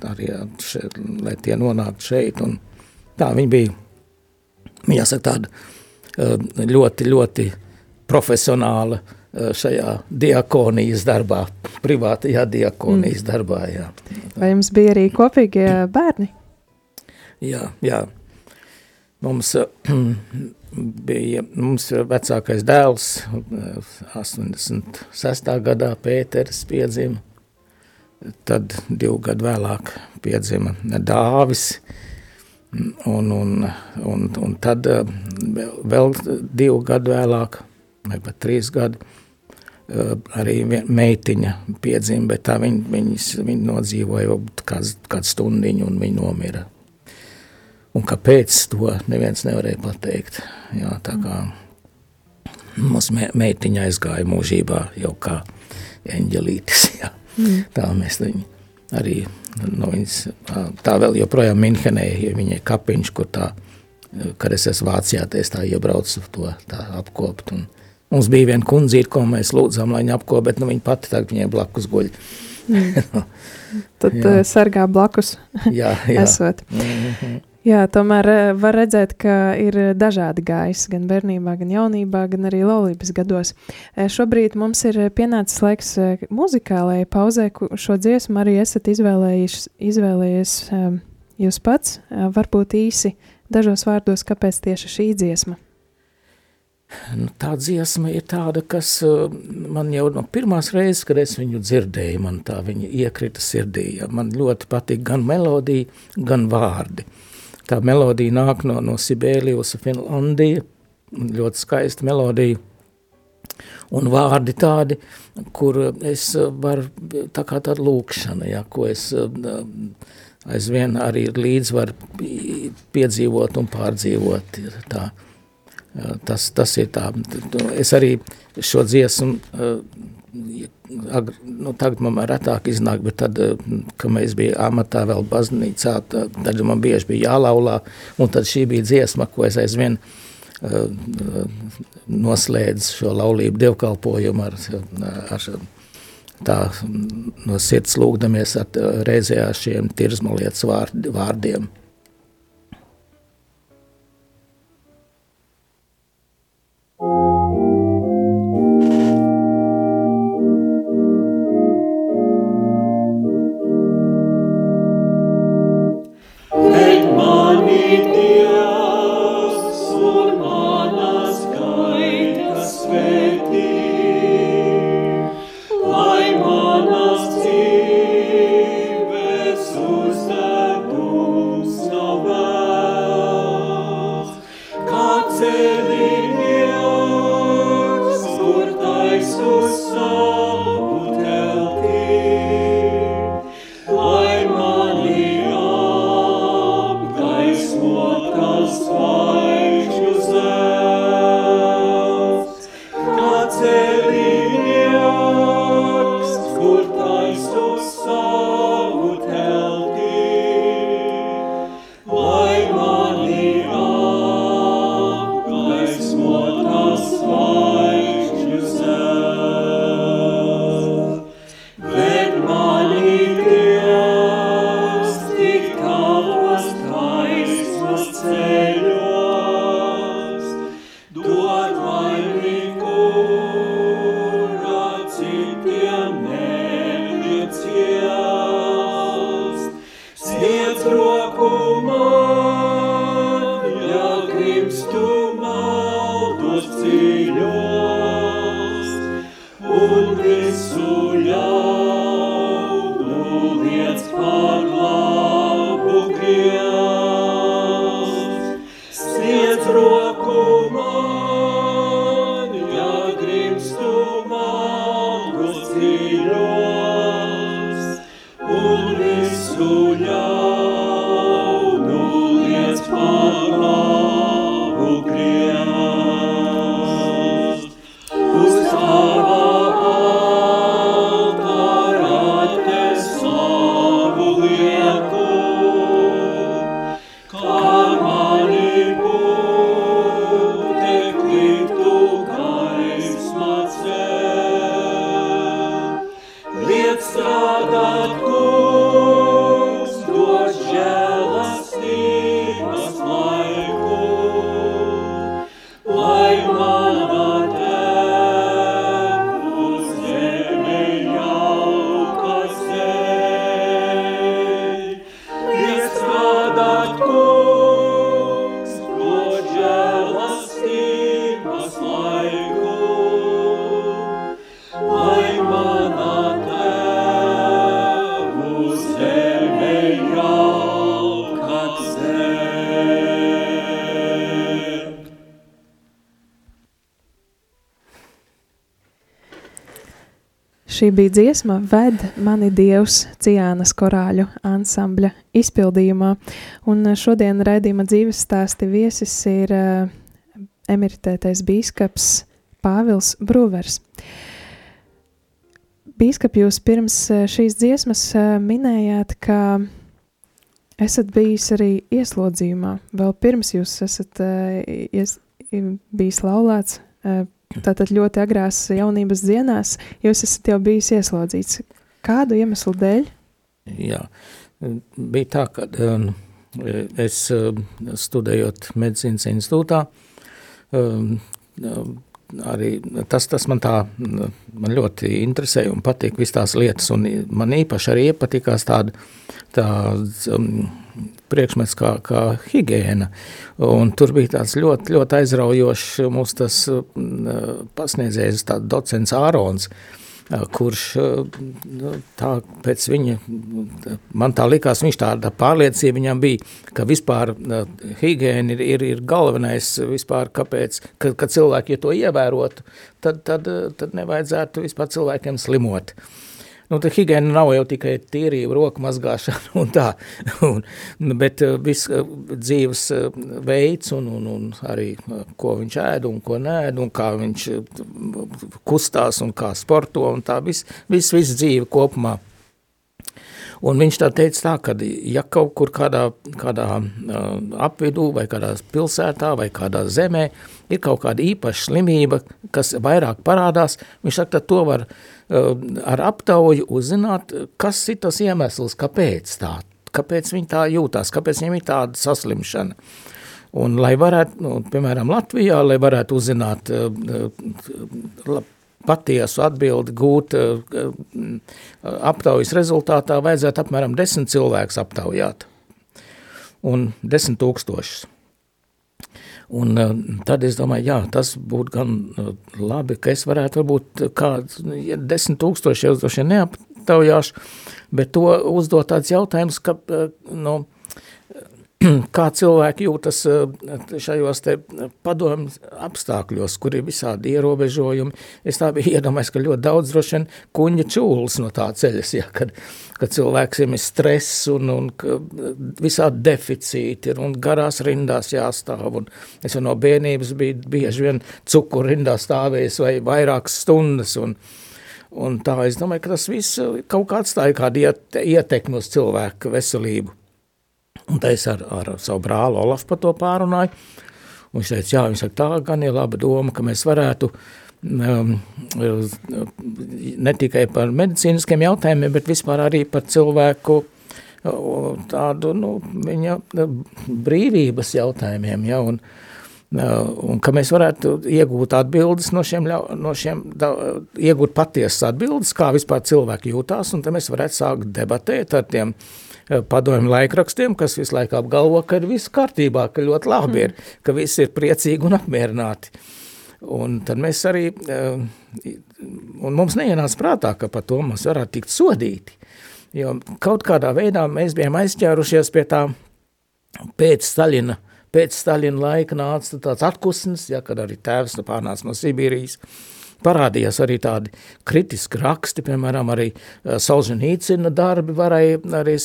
arī šeit, lai tie nonāktu šeit. Un tā viņi bija, jāsaka, tāda ļoti, ļoti profesionāla šajā diakonijas darbā, privātajā diakonijas mm. darbā, jā. Vai jums bija arī kopīgie bērni? Jā, jā. Mums bija mums vecākais dēls, 86. gadā Pēteris piedzima, tad divu gadu vēlāk piedzima Dāvis, un, un, un, un tad vēl divu gadu vēlāk, vai pat trīs gadu, arī meitiņa piedzima, bet tā viņa, viņas, viņa nodzīvoja kāds, kāds stundiņu un viņa nomira Un kāpēc to neviens nevarēja pateikt. Jā, tā kā mūsu meitiņa aizgāja mūžībā jau kā eņģelītis. Jā. Mm. Tā mēs viņu arī no viņas, tā vēl joprojām Minhenē, ja viņai kapiņš, kur tā, kad es esmu Vācijā, tā es tā iebraucu to tā apkopt. Un mums bija viena kundzīte, ko mēs lūdzām, lai viņa apkop, bet nu, viņa pati tagad viņai blakus guļ. Mm. Tad jā. sargā blakus jā, jā. esot. Mm -hmm. Jā, tomēr eh, var redzēt, ka ir dažādi gājis gan bērnībā, gan jaunībā, gan arī laulības gados. Eh, šobrīd mums ir pienācis laiks eh, muzikālajai pauzē, šo dziesmu arī esat izvēlējies jūs pats. Varbūt īsi dažos vārdos, kāpēc tieši šī dziesma? Nu, tā dziesma ir tāda, kas man jau no pirmās reizes, kad es viņu dzirdēju, man tā viņa iekrita sirdī. Man ļoti patīk gan melodija, gan vārdi. Uh, Tā melodija nāk no, no Sibēlijas, Finlandija, ļoti skaista melodija. Un vārdi tādi, kur es varu, tā kā tāda lūkšana, ja, ko es aizvien arī līdz var piedzīvot un pārdzīvot. Tā. Tas, tas ir tā. Es arī šo dziesmu agri, nu, tagad man retāk iznāk, bet tad, eh, kad mēs bijām amatā vēl baznīcā, tad, tad man bieži bija jālaulā, un tad šī bija dziesma, ko es aizvien uh, noslēdzu šo laulību dievkalpojumu ar, ar tā no sirds lūgdamies ar reizē ar šiem tirzmalietas vārd, vārdiem. Šī bija dziesma Ved mani Dievs Ciānas korāļu ansambļa izpildījumā, un šodien raidījuma dzīves stāsti viesis ir uh, emeritētais bīskaps Pāvils Brūvers. Bīskap, jūs pirms šīs dziesmas minējāt, ka esat bijis arī ieslodzījumā. Vēl pirms jūs esat ies, bijis laulāts Tātad ļoti agrās jaunības dienās jūs esat jau bijis ieslodzīts. Kādu iemeslu dēļ? Jā, bija tā, ka um, es um, studējot medicīnas institūtā, um, arī tas, tas man tā, man ļoti interesē un patīk viss tās lietas, un man īpaši arī iepatikās tāda, tā, priekšmets kā, kā higiēna, un tur bija tāds ļoti, ļoti aizraujošs mūs tas pasniedzējs, tāds docents Ārons, kurš nu, tā pēc viņa, man tā likās, viņš tāda pārliecība viņam bija, ka vispār higiēna ir, ir, ir galvenais vispār, kāpēc, ka, ka cilvēki, ja to ievērotu, tad, tad, tad nevajadzētu vispār cilvēkiem slimot. Uh, Nu, tā higiēna nav jau tikai tīrība, roku mazgāšana un tā, un, bet uh, viss uh, dzīves uh, veids un, un, un arī ko viņš ēd un ko nēd un kā viņš kustās un kā sporto un tā viss, viss, viss dzīve kopumā. Un viņš tā teica tā, ka ja kaut kur kādā, kādā uh, apvidū vai kādā pilsētā vai kādā zemē ir kaut kāda īpaša slimība, kas vairāk parādās, viņš saka, tad to var uh, ar aptauju uzzināt, kas ir tas iemesls, kāpēc tā, kāpēc viņi tā jūtās, kāpēc viņiem ir tāda saslimšana. Un lai varētu, nu, piemēram, Latvijā, lai varētu uzzināt patiesu atbildi gūt aptaujas rezultātā, vajadzētu apmēram desmit cilvēkus aptaujāt un desmit tūkstošus. Un uh, tad es domāju, jā, tas būtu gan uh, labi, ka es varētu varbūt kāds, ja desmit tūkstoši jau droši neaptaujāšu, bet to uzdot tāds jautājums, ka, uh, nu, kā cilvēki jūtas eh, šajos te padomju apstākļos, kur ir visādi ierobežojumi. Es tā biju iedomājis, ka ļoti daudz droši vien kuņa čūlas no tā ceļas, ja, kad, kad cilvēkiem ir stress un, un visādi deficīti ir un garās rindās jāstāv. Un es jau no bērnības biju bieži vien cukuru rindā stāvējis vai vairākas stundas un, un tā es domāju, ka tas viss kaut kā atstāja kādu ietekmi uz cilvēku veselību. Un tā es ar, ar savu brāli Olafu par to pārunāju. Un viņš teica, jā, viņš saka, tā gan ir laba doma, ka mēs varētu um, ne tikai par medicīniskiem jautājumiem, bet vispār arī par cilvēku tādu, nu, viņa brīvības jautājumiem, ja, un, un ka mēs varētu iegūt atbildes no šiem, no šiem da, iegūt patiesas atbildes, kā vispār cilvēki jūtās, un tad mēs varētu sākt debatēt ar tiem uh, padomju laikrakstiem, kas visu laiku apgalvo, ka ir viss kārtībā, ka ļoti labi mm. ir, ka visi ir priecīgi un apmierināti. Un tad mēs arī, eh, un mums neienāca prātā, ka par to mums varētu tikt sodīti, jo kaut kādā veidā mēs bijām aizķērušies pie tā pēc Staļina, pēc Staļina laika nāca tāds atkusnis, ja, kad arī tēvs pārnāca no Sibīrijas, parādījās arī tādi kritiski raksti, piemēram, arī uh, Solženīcina darbi varēja, arī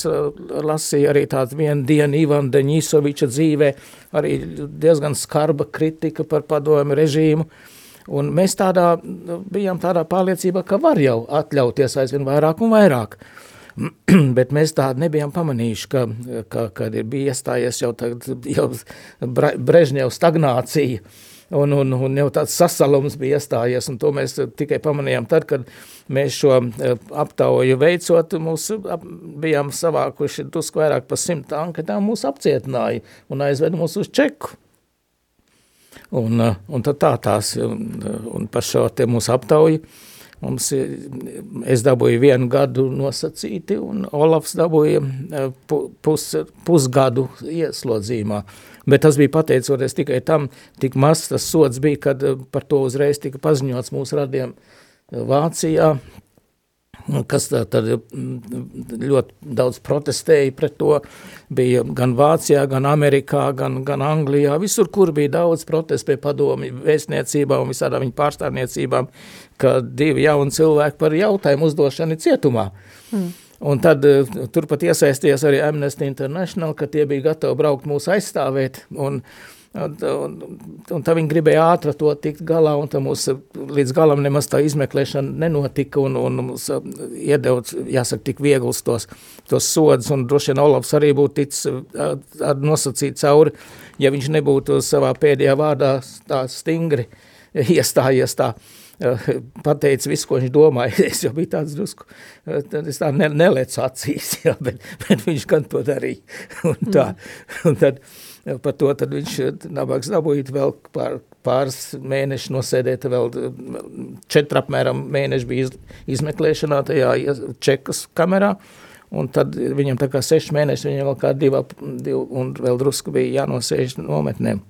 lasīja arī tādu vienu dienu Ivan Deņisoviča dzīvē, arī diezgan skarba kritika par padomu režīmu, un mēs tādā, bijām tādā pārliecībā, ka var jau atļauties aizvien vairāk un vairāk, bet mēs tādu nebijām pamanījuši, ka, ka, kad ir bija iestājies jau, tagad, jau Brežņev stagnācija, un, un, un jau tāds sasalums bija iestājies, un to mēs tikai pamanījām tad, kad mēs šo eh, aptauju veicot, mūs ap, bijām savākuši tusku vairāk par simt anketām, mūs apcietināja un aizveda mūs uz čeku. Un, eh, un tad tā tās, un, par šo te mūsu aptauju, mums, es dabūju vienu gadu nosacīti, un Olafs dabūja eh, pus, pusgadu ieslodzījumā. Bet tas bija pateicoties tikai tam, tik maz tas sods bija, kad eh, par to uzreiz tika paziņots mūsu radiem eh, Vācijā, kas tad ļoti daudz protestēja pret to, bija gan Vācijā, gan Amerikā, gan, gan Anglijā, visur, kur bija daudz protestu pie padomi vēstniecībām un visādām viņa pārstāvniecībām, ka divi jauni cilvēki par jautājumu uzdošanu cietumā. Mm. Un tad uh, turpat iesaisties arī Amnesty International, ka tie bija gatavi braukt mūs aizstāvēt, un Un, un, un tā viņi gribēja ātri to tikt galā, un tā mums līdz galam nemaz tā izmeklēšana nenotika, un, un mums uh, iedevts, jāsaka, tik viegls tos, tos sods, un droši vien Olafs arī būtu ticis nosacīt cauri, ja viņš nebūtu savā pēdējā vārdā tā stingri iestājies tā, uh, pateica visu, ko viņš domāja. Es jau biju tāds drusku, es tā ne, nelecu acīs, jā, bet, bet viņš gan to darīja. Un tā, mm. un tad, par to tad viņš nabaks dabūjīt vēl pār, pāris mēnešus nosēdēt, vēl četri apmēram mēneši bija iz, izmeklēšanā tajā čekas kamerā, un tad viņam tā kā seši mēneši, viņam vēl kā divi, divi un vēl drusku bija jānosēž nometnēm.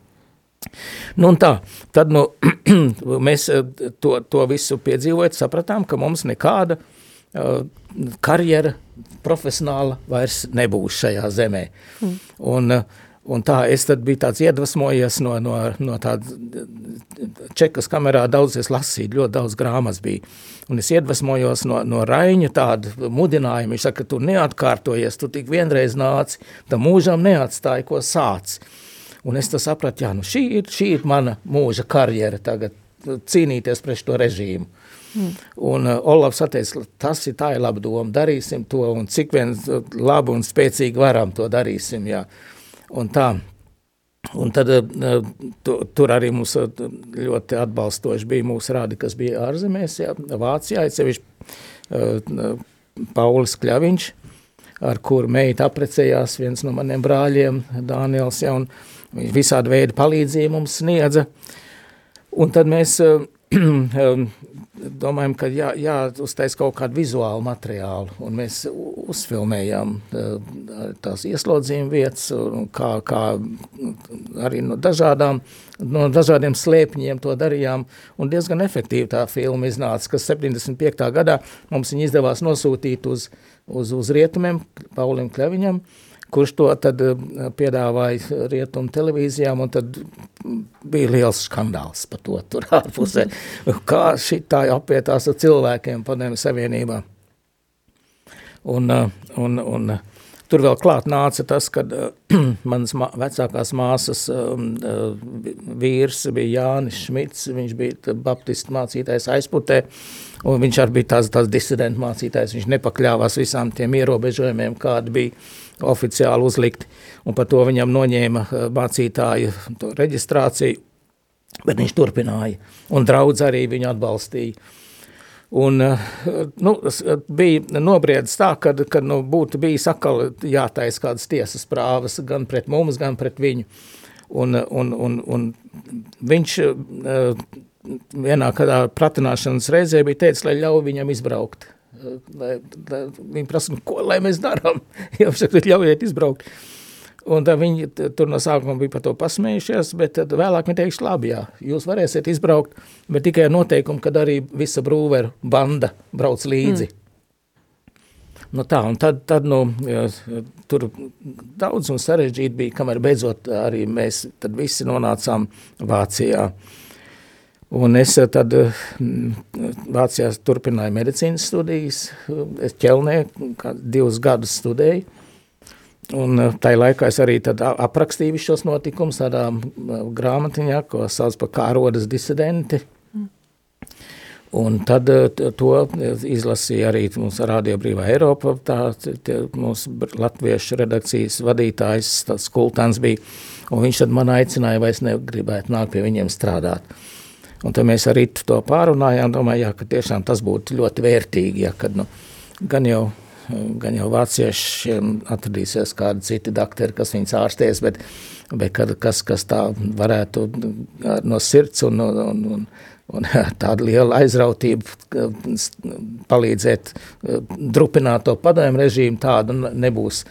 Nu tā, tad nu, mēs to, to visu piedzīvojot, sapratām, ka mums nekāda uh, karjera profesionāla vairs nebūs šajā zemē. Mm. Un uh, Un tā es tad biju tāds iedvesmojies no, no, no tāda čekas kamerā daudz es lasīju, ļoti daudz grāmas bija. Un es iedvesmojos no, no Raiņa tādu mudinājumu, viņš saka, ka tu neatkārtojies, tu tik vienreiz nāci, tam mūžam neatstāji, ko sāc. Un es sapratu, jā, nu šī ir, šī ir mana mūža karjera tagad, cīnīties pret to režīmu. Mm. Un uh, Olavs teica, tas ir tā ir laba doma, darīsim to, un cik vien labu un spēcīgi varam to darīsim, jā. Uh, un tā. Un tad eh, tu, tur arī mums eh, ļoti atbalstoši bija mūsu rādi, kas bija ārzemēs, jā, Vācijā, sevišķi uh, Paulis Kļaviņš, ar kuru meita aprecējās viens no maniem brāļiem, Dāniels, ja, un viņš visādi veidi palīdzību mums sniedza. Un tad mēs uh, domājam, ka jā, jāuztais kaut kādu vizuālu materiālu, un mēs uzfilmējām tās ieslodzījuma vietas, kā, kā arī no dažādām, no dažādiem slēpņiem to darījām, un diezgan efektīvi tā filma iznāca, kas 75. gadā mums viņa izdevās nosūtīt uz, uz, uz rietumiem, Paulim Kleviņam, kurš to tad eh, piedāvāja rietumu televīzijām, un tad bija liels skandāls par to tur ārpusē, kā šitā apietās ar cilvēkiem padomju savienībā. Un, eh, un, un tur vēl klāt nāca tas, uh, manas mā, vecākās māsas uh, vīrs bija Jānis Šmits, viņš bija baptistu mācītājs aizputē, un viņš arī bija tās, tās disidentu mācītājs, viņš nepakļāvās visām tiem ierobežojumiem, kādi bija oficiāli uzlikti, un par to viņam noņēma eh, mācītāju reģistrāciju, bet viņš turpināja, un draudz arī viņu atbalstīja. Un, eh, nu, bija nobriedis tā, ka, nu, būtu bijis atkal jātais kādas tiesas prāvas gan pret mums, gan pret viņu. Un, un, un, un viņš eh, vienā kādā pratināšanas reizē bija teicis, lai ļauj viņam izbraukt lai, lai viņi prasa, nu, ko lai mēs darām, jau saka, ļaujiet izbraukt. Un tā viņi tur no sākuma bija par to pasmējušies, bet tad vēlāk viņi teikšu, labi, jā, jūs varēsiet izbraukt, bet tikai ar noteikumu, kad arī visa brūveru banda brauc līdzi. Mm. Nu tā, un tad, tad nu, jā, tur daudz un sarežģīti bija, kamēr beidzot arī mēs visi nonācām Vācijā. Uh, Un es eh, tad eh, Vācijā turpināju medicīnas studijas, es ķelnē divus gadus studēju, un eh, tai laikā es arī aprakstīju šos notikumus tādā grāmatiņā, ko sauc par kā rodas disidenti, Un tad to izlasīja arī mūsu Radio Brīvā Eiropa, tā mūsu latviešu redakcijas vadītājs, tas Kultans bija, un viņš tad man aicināja, vai es negribētu nākt pie viņiem strādāt. Un tad mēs arī to pārunājām, domāju, jā, ka tiešām tas būtu ļoti vērtīgi, ja, kad nu, gan jau gan jau vāciešiem atradīsies kādi citi doktori, kas viņus ārstēs, bet, bet kad, kas, kas tā varētu no sirds un, un, un, un tāda liela aizrautība palīdzēt drupināt to padomu režīmu, tāda nebūs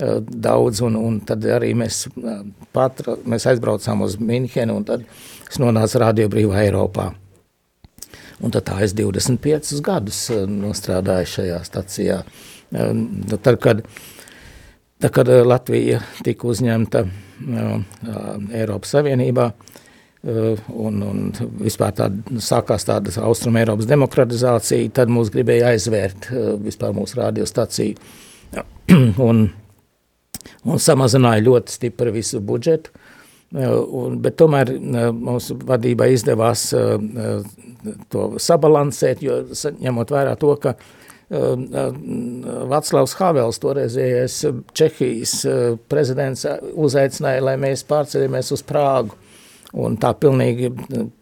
daudz, un, un tad arī mēs, patra, mēs aizbraucām uz Minhenu, Es nonācu Radio Brīvā Eiropā. Un tad tā es 25 gadus nostrādāju šajā stacijā. Nu, tad, kad, tad, kad Latvija tika uzņemta Eiropas Savienībā, un, un vispār tāda sākās tāda Austrum Eiropas demokratizācija, tad mūs gribēja aizvērt vispār mūsu radiostaciju. un, un samazināja ļoti stipri visu budžetu. Un, bet tomēr mūsu vadībā izdevās to sabalansēt, jo ņemot vērā to, ka Vaclavs Havels, toreizējais Čehijas prezidents, uzaicināja, lai mēs pārceļamies uz Prāgu. Un tā pilnīgi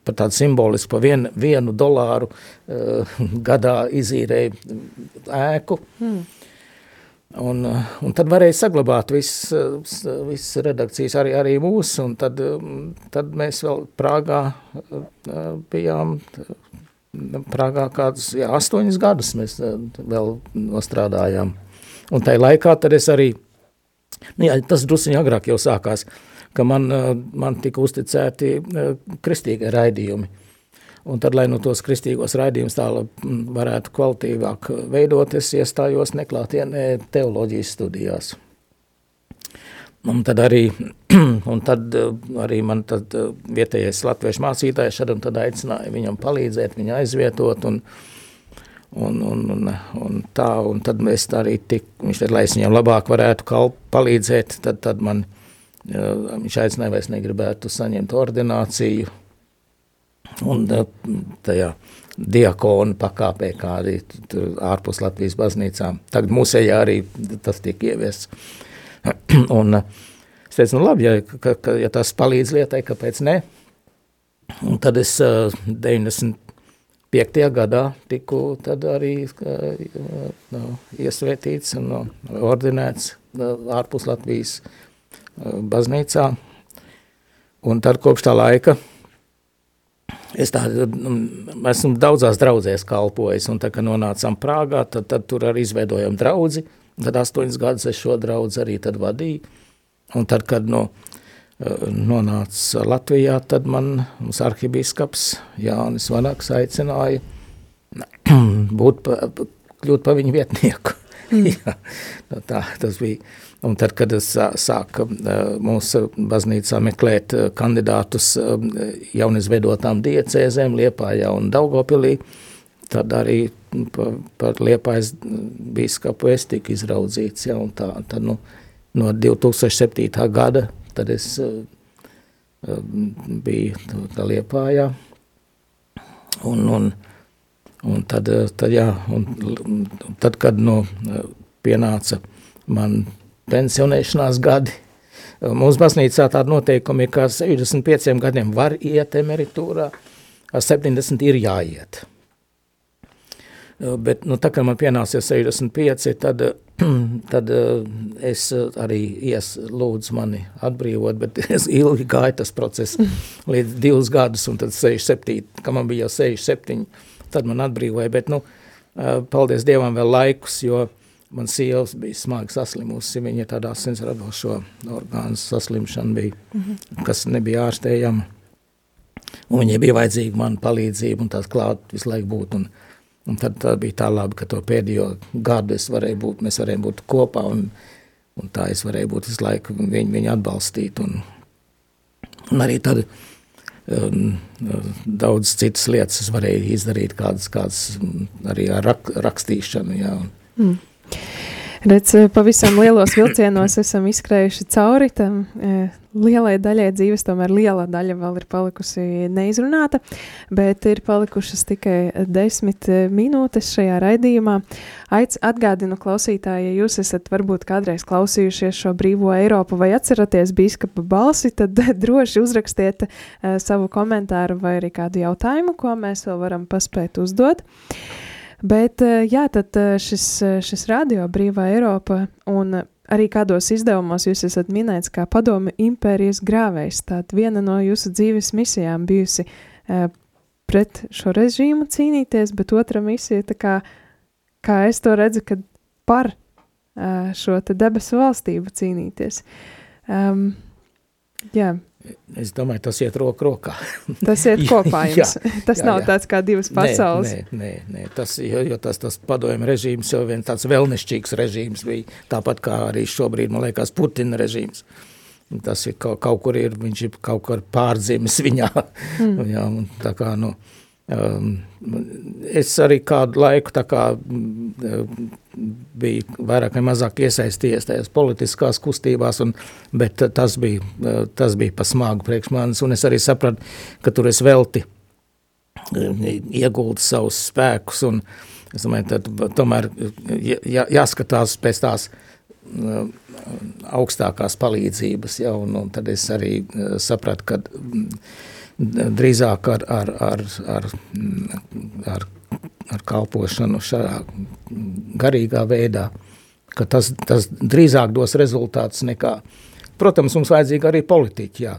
par tādu simbolisku, pa vien, vienu dolāru uh, gadā izīrēja ēku. Mm. Un, un tad varēja saglabāt visas vis redakcijas, arī, arī mūsu, tad, tad mēs vēl Prāgā bijām, Prāgā kādus, jā, astoņus gadus mēs vēl nostrādājām. Un tajā laikā es arī, nu jā, tas drusiņi agrāk jau sākās, ka man, man tika uzticēti kristīgie raidījumi. Un tad, lai nu tos kristīgos raidījumus tālāk varētu kvalitīvāk veidot, es iestājos neklātienē teoloģijas studijās. Un tad arī, un tad arī man tad vietējais latviešu mācītājs šad un tad aicināja viņam palīdzēt, viņu aizvietot un, un, un, un, un tā, un tad mēs arī tik, viņš tad, lai es viņam labāk varētu kalp, palīdzēt, tad, tad man, viņš aicināja, vai es negribētu saņemt ordināciju, Un tajā diakonu pakāpē, kā arī ārpus Latvijas baznīcām. Tagad mūsējā arī tas tiek ieviests. un es teicu, nu labi, ja, ka, ka, ja tas palīdz lietai, kāpēc ne? Un tad es 95. gadā tiku tad arī no, iesvētīts un no, ordinēts ārpus Latvijas baznīcā. Un tad kopš tā laika Es tā, mm, esmu daudzās draudzēs kalpojis, un tā, kad nonācām Prāgā, tad, tad tur arī izveidojam draudzi, tad astoņas gadus es šo draudzi arī vadīju, un tad, kad no, eh, nonāca Latvijā, tad man arhibīskaps Jānis Vanaks aicināja būt pa, kļūt pa viņu vietnieku. Mm. Jā, tā, tas bija Un tad, kad es sāku mūsu baznīcā meklēt kandidātus jaunizveidotām diecēzēm Liepājā un Daugopilī, tad arī par, par Liepājas bīskapu es tiku izraudzīts. Ja, tā, tad, nu, no 2007. gada tad es biju Liepājā. Un, un, un tad, tad, jā, un tad, kad nu, pienāca man pensionēšanās gadi. Mūsu baznīcā tāda noteikuma ir, ka 65 gadiem var iet emeritūrā, ar 70 ir jāiet. Bet, nu, tā kā man pienācies 65, tad, tad es arī ies lūdzu mani atbrīvot, bet es ilgi gāju tas process līdz divus gadus, un tad 67, ka man bija jau 67, tad man atbrīvoja, bet, nu, paldies Dievam vēl laikus, jo Man sievas bija smagi saslimusi, viņa tādā sensradošo orgānu saslimšana bija, mm -hmm. kas nebija ārstējama. Un viņai bija vajadzīga man palīdzība un tās klāt visu laiku būt. Un, un tad tā bija tā labi, ka to pēdējo gadu es varēju būt, mēs varējām būt kopā un, un tā es varēju būt visu laiku viņu, viņu atbalstīt. Un, un arī tad um, daudz citas lietas es varēju izdarīt, kādas, kādas arī ar rak, rakstīšanu, jā. Un, mm. Redz, pavisam lielos vilcienos esam izskrējuši cauri tam e, lielai daļai dzīves, tomēr liela daļa vēl ir palikusi neizrunāta, bet ir palikušas tikai desmit minūtes šajā raidījumā. Aic atgādinu klausītāji, ja jūs esat varbūt kādreiz klausījušies šo brīvo Eiropu vai atceraties bīskapa balsi, tad droši uzrakstiet e, savu komentāru vai arī kādu jautājumu, ko mēs vēl varam paspēt uzdot. Bet eh, jā, tad eh, šis, eh, šis radio brīvā Eiropa un arī kādos izdevumos jūs esat minēts kā padomi impērijas grāvējs. Tātad viena no jūsu dzīves misijām bijusi pret šo režīmu cīnīties, bet otra misija, kā, kā es to redzu, kad par šo debesu valstību cīnīties. Um, jā, Es domāju, tas iet roku rokā. Tas iet kopā jums. jā, tas jā, nav jā. tāds kā divas pasaules. Nē, nē, nē, tas, jo, jo tas, tas padomju režīms jau vien tāds vēlnišķīgs režīms bija, tāpat kā arī šobrīd, man liekas, Putina režīms. Tas ir kaut, kaut kur ir, viņš ir kaut kur pārdzimis viņā. Mm. jā, tā kā, nu, es arī kādu laiku kā um, biju vairāk vai mazāk iesaistījies tajās politiskās kustībās, un, bet tas bija, tas bija pa smagu priekš manis, es arī sapratu, ka tur es velti ieguldu savus spēkus, un es domāju, tad tomēr jā, jāskatās pēc tās augstākās palīdzības, ja, un, un tad es arī sapratu, ka drīzāk ar, ar, ar, ar, ar ar kalpošanu šajā garīgā veidā, ka tas, tas drīzāk dos rezultātus nekā. Protams, mums vajadzīgi arī politiķi, jā.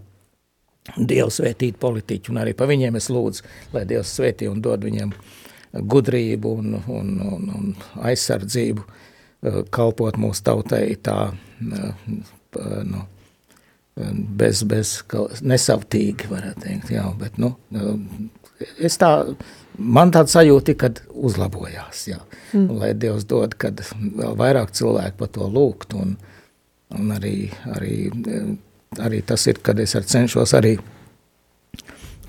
Dievs svētīt politiķi, un arī pa viņiem es lūdzu, lai Dievs svētī un dod viņiem gudrību un, un, un, un aizsardzību, eh, kalpot mūsu tautai tā, eh, nu, bez, bez nesavtīgi, varētu teikt, jā, bet, nu, es tā man tāda sajūta, kad uzlabojās, jā. Mm. Lai Dievs dod, kad vēl vairāk cilvēku par to lūgt, un, un arī, arī, arī tas ir, kad es ar cenšos arī,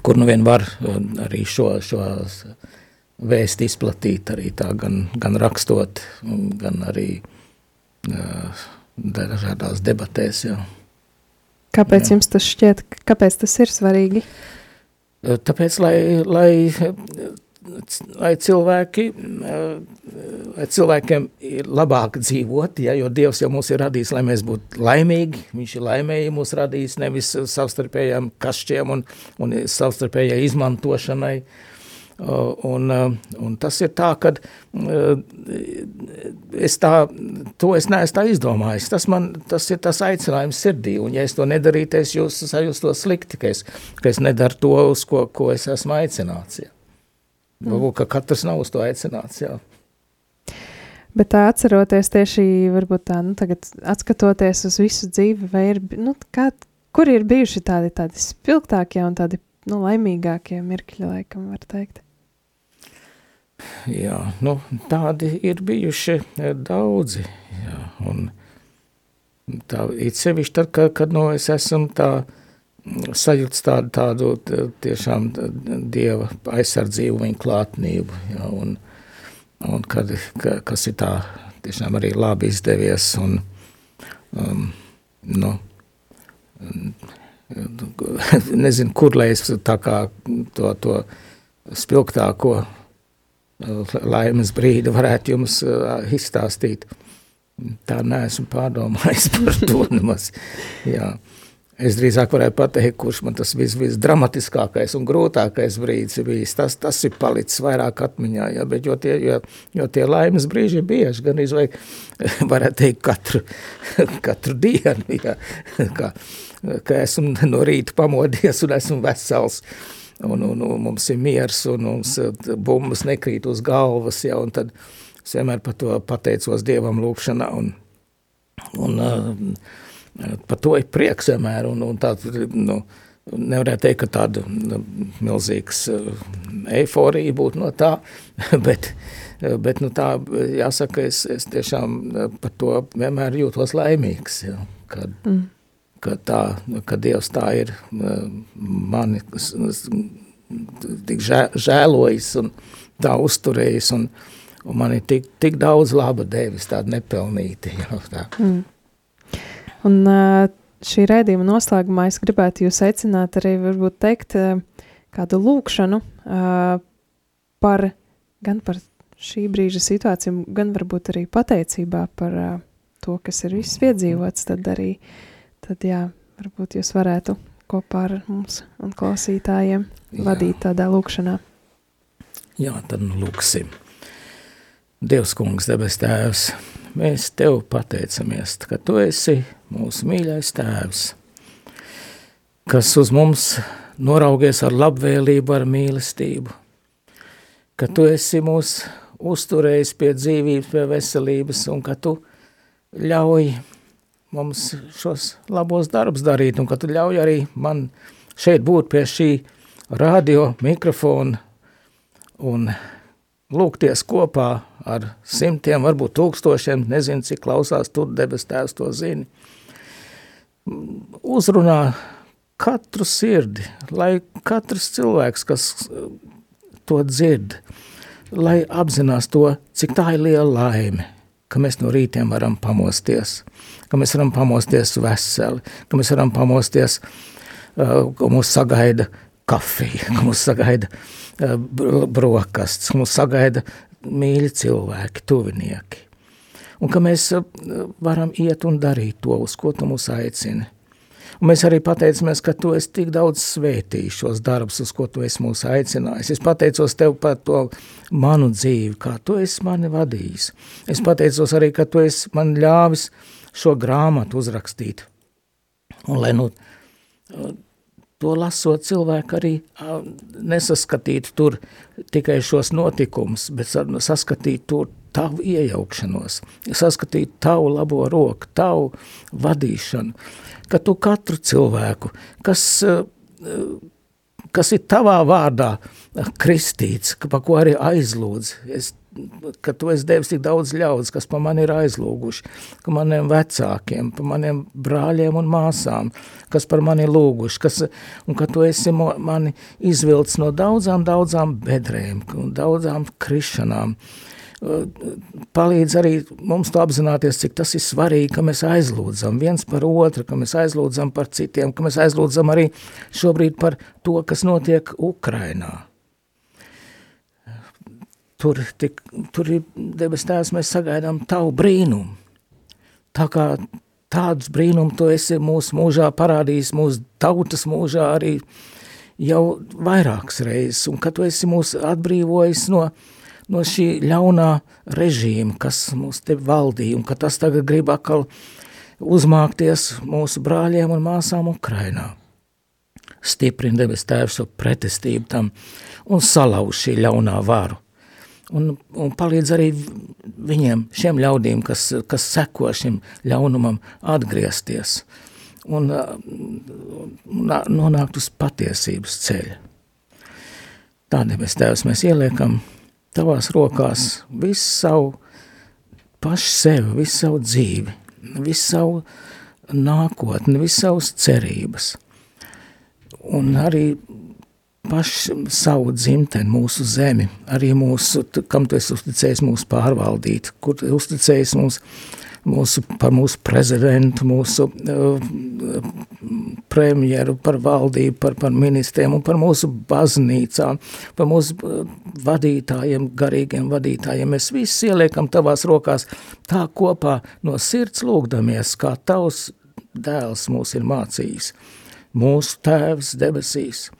kur nu vien var arī šo, šo vēst izplatīt, arī tā gan, gan rakstot, gan arī dažādās debatēs, jā. Kāpēc jā. jums tas šķiet, kāpēc tas ir svarīgi? Eh, tāpēc, lai, lai, lai cilvēki, eh, lai cilvēkiem ir labāk dzīvot, ja, jo Dievs jau mūs ir radījis, lai mēs būtu laimīgi, viņš ir laimēji mūs radījis nevis savstarpējām kašķiem un, un savstarpējai izmantošanai, uh, Un, uh, un tas ir tā, ka uh, es tā, to es neesmu tā izdomājis. Tas, man, tas ir tas aicinājums sirdī, un ja es to nedarītu, es jūs sajustos slikti, ka es, ka es nedaru to, uz ko, ko es esmu aicināts. Jā. Mm. Varbūt, ka katrs nav uz to aicināts, jā. Bet tā atceroties tieši, tā, nu, tagad atskatoties uz visu dzīvi, vai ir, nu, kā, kur ir bijuši tādi, tādi spilgtākie un tādi, nu, laimīgākie mirkļi, laikam, var teikt? Jā, nu, tādi ir bijuši e, daudzi. Jā, un tā ir sevišķi tad, kad, kad nu, es esmu tā sajūts tādu, tādu tiešām dieva aizsardzību, viņa klātnību. Jā, un, un kad, ka, kas ir tā tiešām arī labi izdevies. Un, um, nu, nezinu, kur lai es tā kā to, to spilgtāko laimes brīdi varētu jums izstāstīt. Tā neesmu pārdomājis par to nemaz. Jā. Es drīzāk varētu pateikt, kurš man tas vis, visdramatiskākais un grūtākais brīdis ir bijis. Tas, tas ir palicis vairāk atmiņā, ja, bet jo tie, jo, jo tie laimes brīži ir bieži, gan izvajag, varētu teikt, katru, katru dienu, ja, ka, ka esmu no rīta pamodies un esmu vesels. Uh, un, un, un mums ir miers, un mums eh, bumbas nekrīt uz galvas, ja, un tad es vienmēr par to pateicos Dievam lūkšanā, un, un uh, par to ir prieks vienmēr, un, un tā, nu, nevarētu teikt, ka tāda nu, milzīgs uh, eiforija būtu no tā, bet, bet nu tā, jāsaka, es, es tiešām par to vienmēr jūtos laimīgs, ja, kad, mm ka, tā, ka Dievs tā ir mani tik žē, žēlojis un tā uzturējis, un, un man ir tik, tik daudz laba devis, tāda nepelnīta. Jau, tā. Mm. Un šī raidījuma noslēgumā es gribētu jūs aicināt arī varbūt teikt kādu lūkšanu par, gan par šī brīža situāciju, gan varbūt arī pateicībā par to, kas ir viss piedzīvots, tad arī uh, tad jā, varbūt jūs varētu kopā ar mums un klausītājiem jā. vadīt tādā lūkšanā. Jā, tad nu lūksim. Dievs kungs, debes tēvs, mēs tev pateicamies, ka tu esi mūsu mīļais tēvs, kas uz mums noraugies ar labvēlību, ar mīlestību, ka tu esi mūs uzturējis pie dzīvības, pie veselības un ka tu ļauj mums šos labos darbus darīt, un ka tu ļauj arī man šeit būt pie šī radio mikrofona un lūgties kopā ar simtiem, varbūt tūkstošiem, nezinu, cik klausās tur debes tēvs to zini. Uzrunā katru sirdi, lai katrs cilvēks, kas to dzird, lai apzinās to, cik tā ir liela laime, ka mēs no rītiem varam pamosties, ka mēs varam pamosties veseli, ka mēs varam pamosties, uh, ka mūs sagaida kafija, ka mūs sagaida uh, brokastis, ka mūs sagaida mīļi cilvēki, tuvinieki. Un ka mēs uh, varam iet un darīt to, uz ko tu mūs aicini. Un mēs arī pateicamies, ka tu esi tik daudz svētījis šos darbus, uz ko tu esi mūs aicinājis. Es pateicos tev par to manu dzīvi, kā tu esi mani vadījis. Es pateicos arī, ka tu esi man ļāvis šo grāmatu uzrakstīt. Un lai nu to lasot cilvēku arī nesaskatītu tur tikai šos notikumus, bet saskatītu tur tavu iejaukšanos, saskatītu tavu labo roku, tavu vadīšanu, ka tu katru cilvēku, kas, kas ir tavā vārdā kristīts, pa ko arī aizlūdz, es ka tu esi devis tik daudz ļaudis, kas pa mani ir aizlūguši, ka maniem vecākiem, pa maniem brāļiem un māsām, kas par mani lūguši, kas, un ka tu esi mani izvilcis no daudzām, daudzām bedrēm un daudzām krišanām. Palīdz arī mums to apzināties, cik tas ir svarīgi, ka mēs aizlūdzam viens par otru, ka mēs aizlūdzam par citiem, ka mēs aizlūdzam arī šobrīd par to, kas notiek Ukrainā tur, tik, tur ir debes tēvs, mēs sagaidām tavu brīnumu. Tā kā tādus brīnumus tu esi mūsu mūžā parādījis, mūsu tautas mūžā arī jau vairākas reizes, un ka tu esi mūs atbrīvojis no, no šī ļaunā režīma, kas mūs te valdīja, un ka tas tagad grib atkal uzmākties mūsu brāļiem un māsām Ukrainā. Stiprina debes tēvs šo pretestību tam un salauž šī ļaunā varu un, un palīdz arī viņiem, šiem ļaudīm, kas, kas seko šim ļaunumam, atgriezties un, un nonākt uz patiesības ceļa. Tādēļ mēs Tēvs, mēs ieliekam tavās rokās visu savu pašu sevi, visu savu dzīvi, visu savu nākotni, visu savas cerības. Un arī pašu savu dzimteni, mūsu zemi, arī mūsu, kam tu esi uzticējis mūsu pārvaldīt, kur uzticējis mums, mūsu, par mūsu prezidentu, mūsu uh, premjeru, par valdību, par, par ministriem un par mūsu baznīcām, par mūsu uh, vadītājiem, garīgiem vadītājiem. Mēs visi ieliekam tavās rokās tā kopā no sirds lūgdamies, kā tavs dēls mūs ir mācījis. Mūsu tēvs debesīs –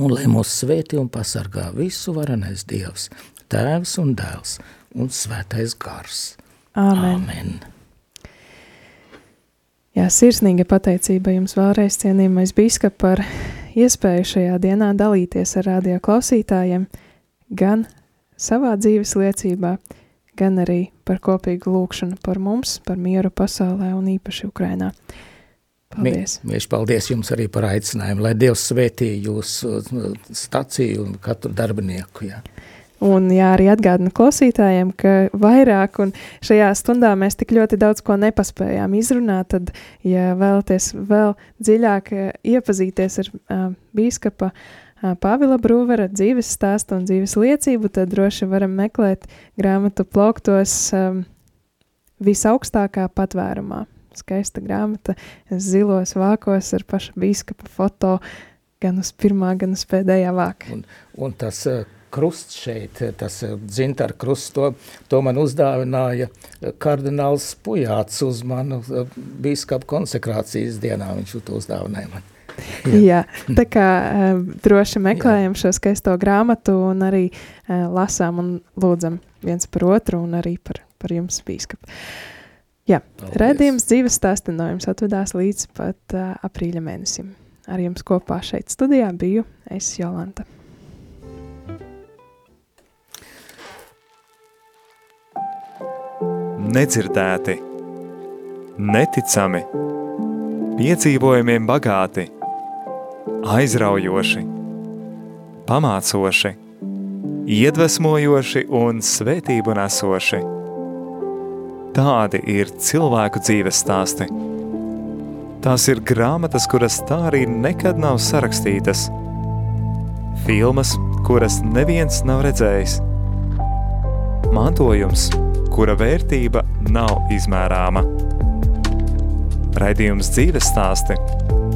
Un lai mūs svētī un pasargā visu varenais Dievs, Tēvs un Dēls un Svētais Gars. Āmen. Āmen. Jā, sirsnīga pateicība jums vēlreiz cienījamais bīskap par iespēju šajā dienā dalīties ar radio klausītājiem gan savā dzīves liecībā, gan arī par kopīgu lūkšanu par mums, par mieru pasaulē un īpaši Ukrainā. Paldies. Mēs paldies jums arī par aicinājumu, lai Dievs svētī jūsu uh, staciju un katru darbinieku. Jā. Un jā, arī atgādinu klausītājiem, ka vairāk un šajā stundā mēs tik ļoti daudz ko nepaspējām izrunāt, tad, ja vēlaties vēl dziļāk uh, iepazīties ar uh, bīskapa uh, Pāvila Brūvera dzīves stāstu un dzīves liecību, tad droši varam meklēt grāmatu plauktos um, visaugstākā patvērumā skaista grāmata, zilos vākos ar paša bīskapa foto, gan uz pirmā, gan uz pēdējā vāka. Un, un tas uh, krusts šeit, tas dzintara krusts, to, to man uzdāvināja kardināls Pujāts uz manu bīskapu konsekrācijas dienā, viņš to uzdāvināja man. Jā. Jā, tā kā uh, droši meklējam Jā. šo skaisto grāmatu un arī uh, lasām un lūdzam viens par otru un arī par, par jums, bīskap. Jā, Paldies. redzījums dzīves stāstinājums atvedās līdz pat uh, aprīļa mēnesim. Ar jums kopā šeit studijā biju es Jolanta. Nedzirdēti, neticami, piedzīvojumiem bagāti – aizraujoši, pamācoši, iedvesmojoši un svētību nesoši. Tādi ir cilvēku dzīves stāsti. Tās ir grāmatas, kuras tā arī nekad nav sarakstītas, filmas, kuras neviens nav redzējis, mantojums, kura vērtība nav izmērāma. Raidījums dzīves stāsti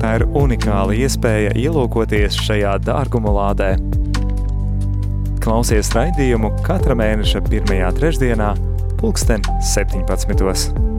Tā ir unikāla iespēja ielūkoties šajā dārguma lādē. Klausies raidījumu katra mēneša pirmajā trešdienā, pulksten 17.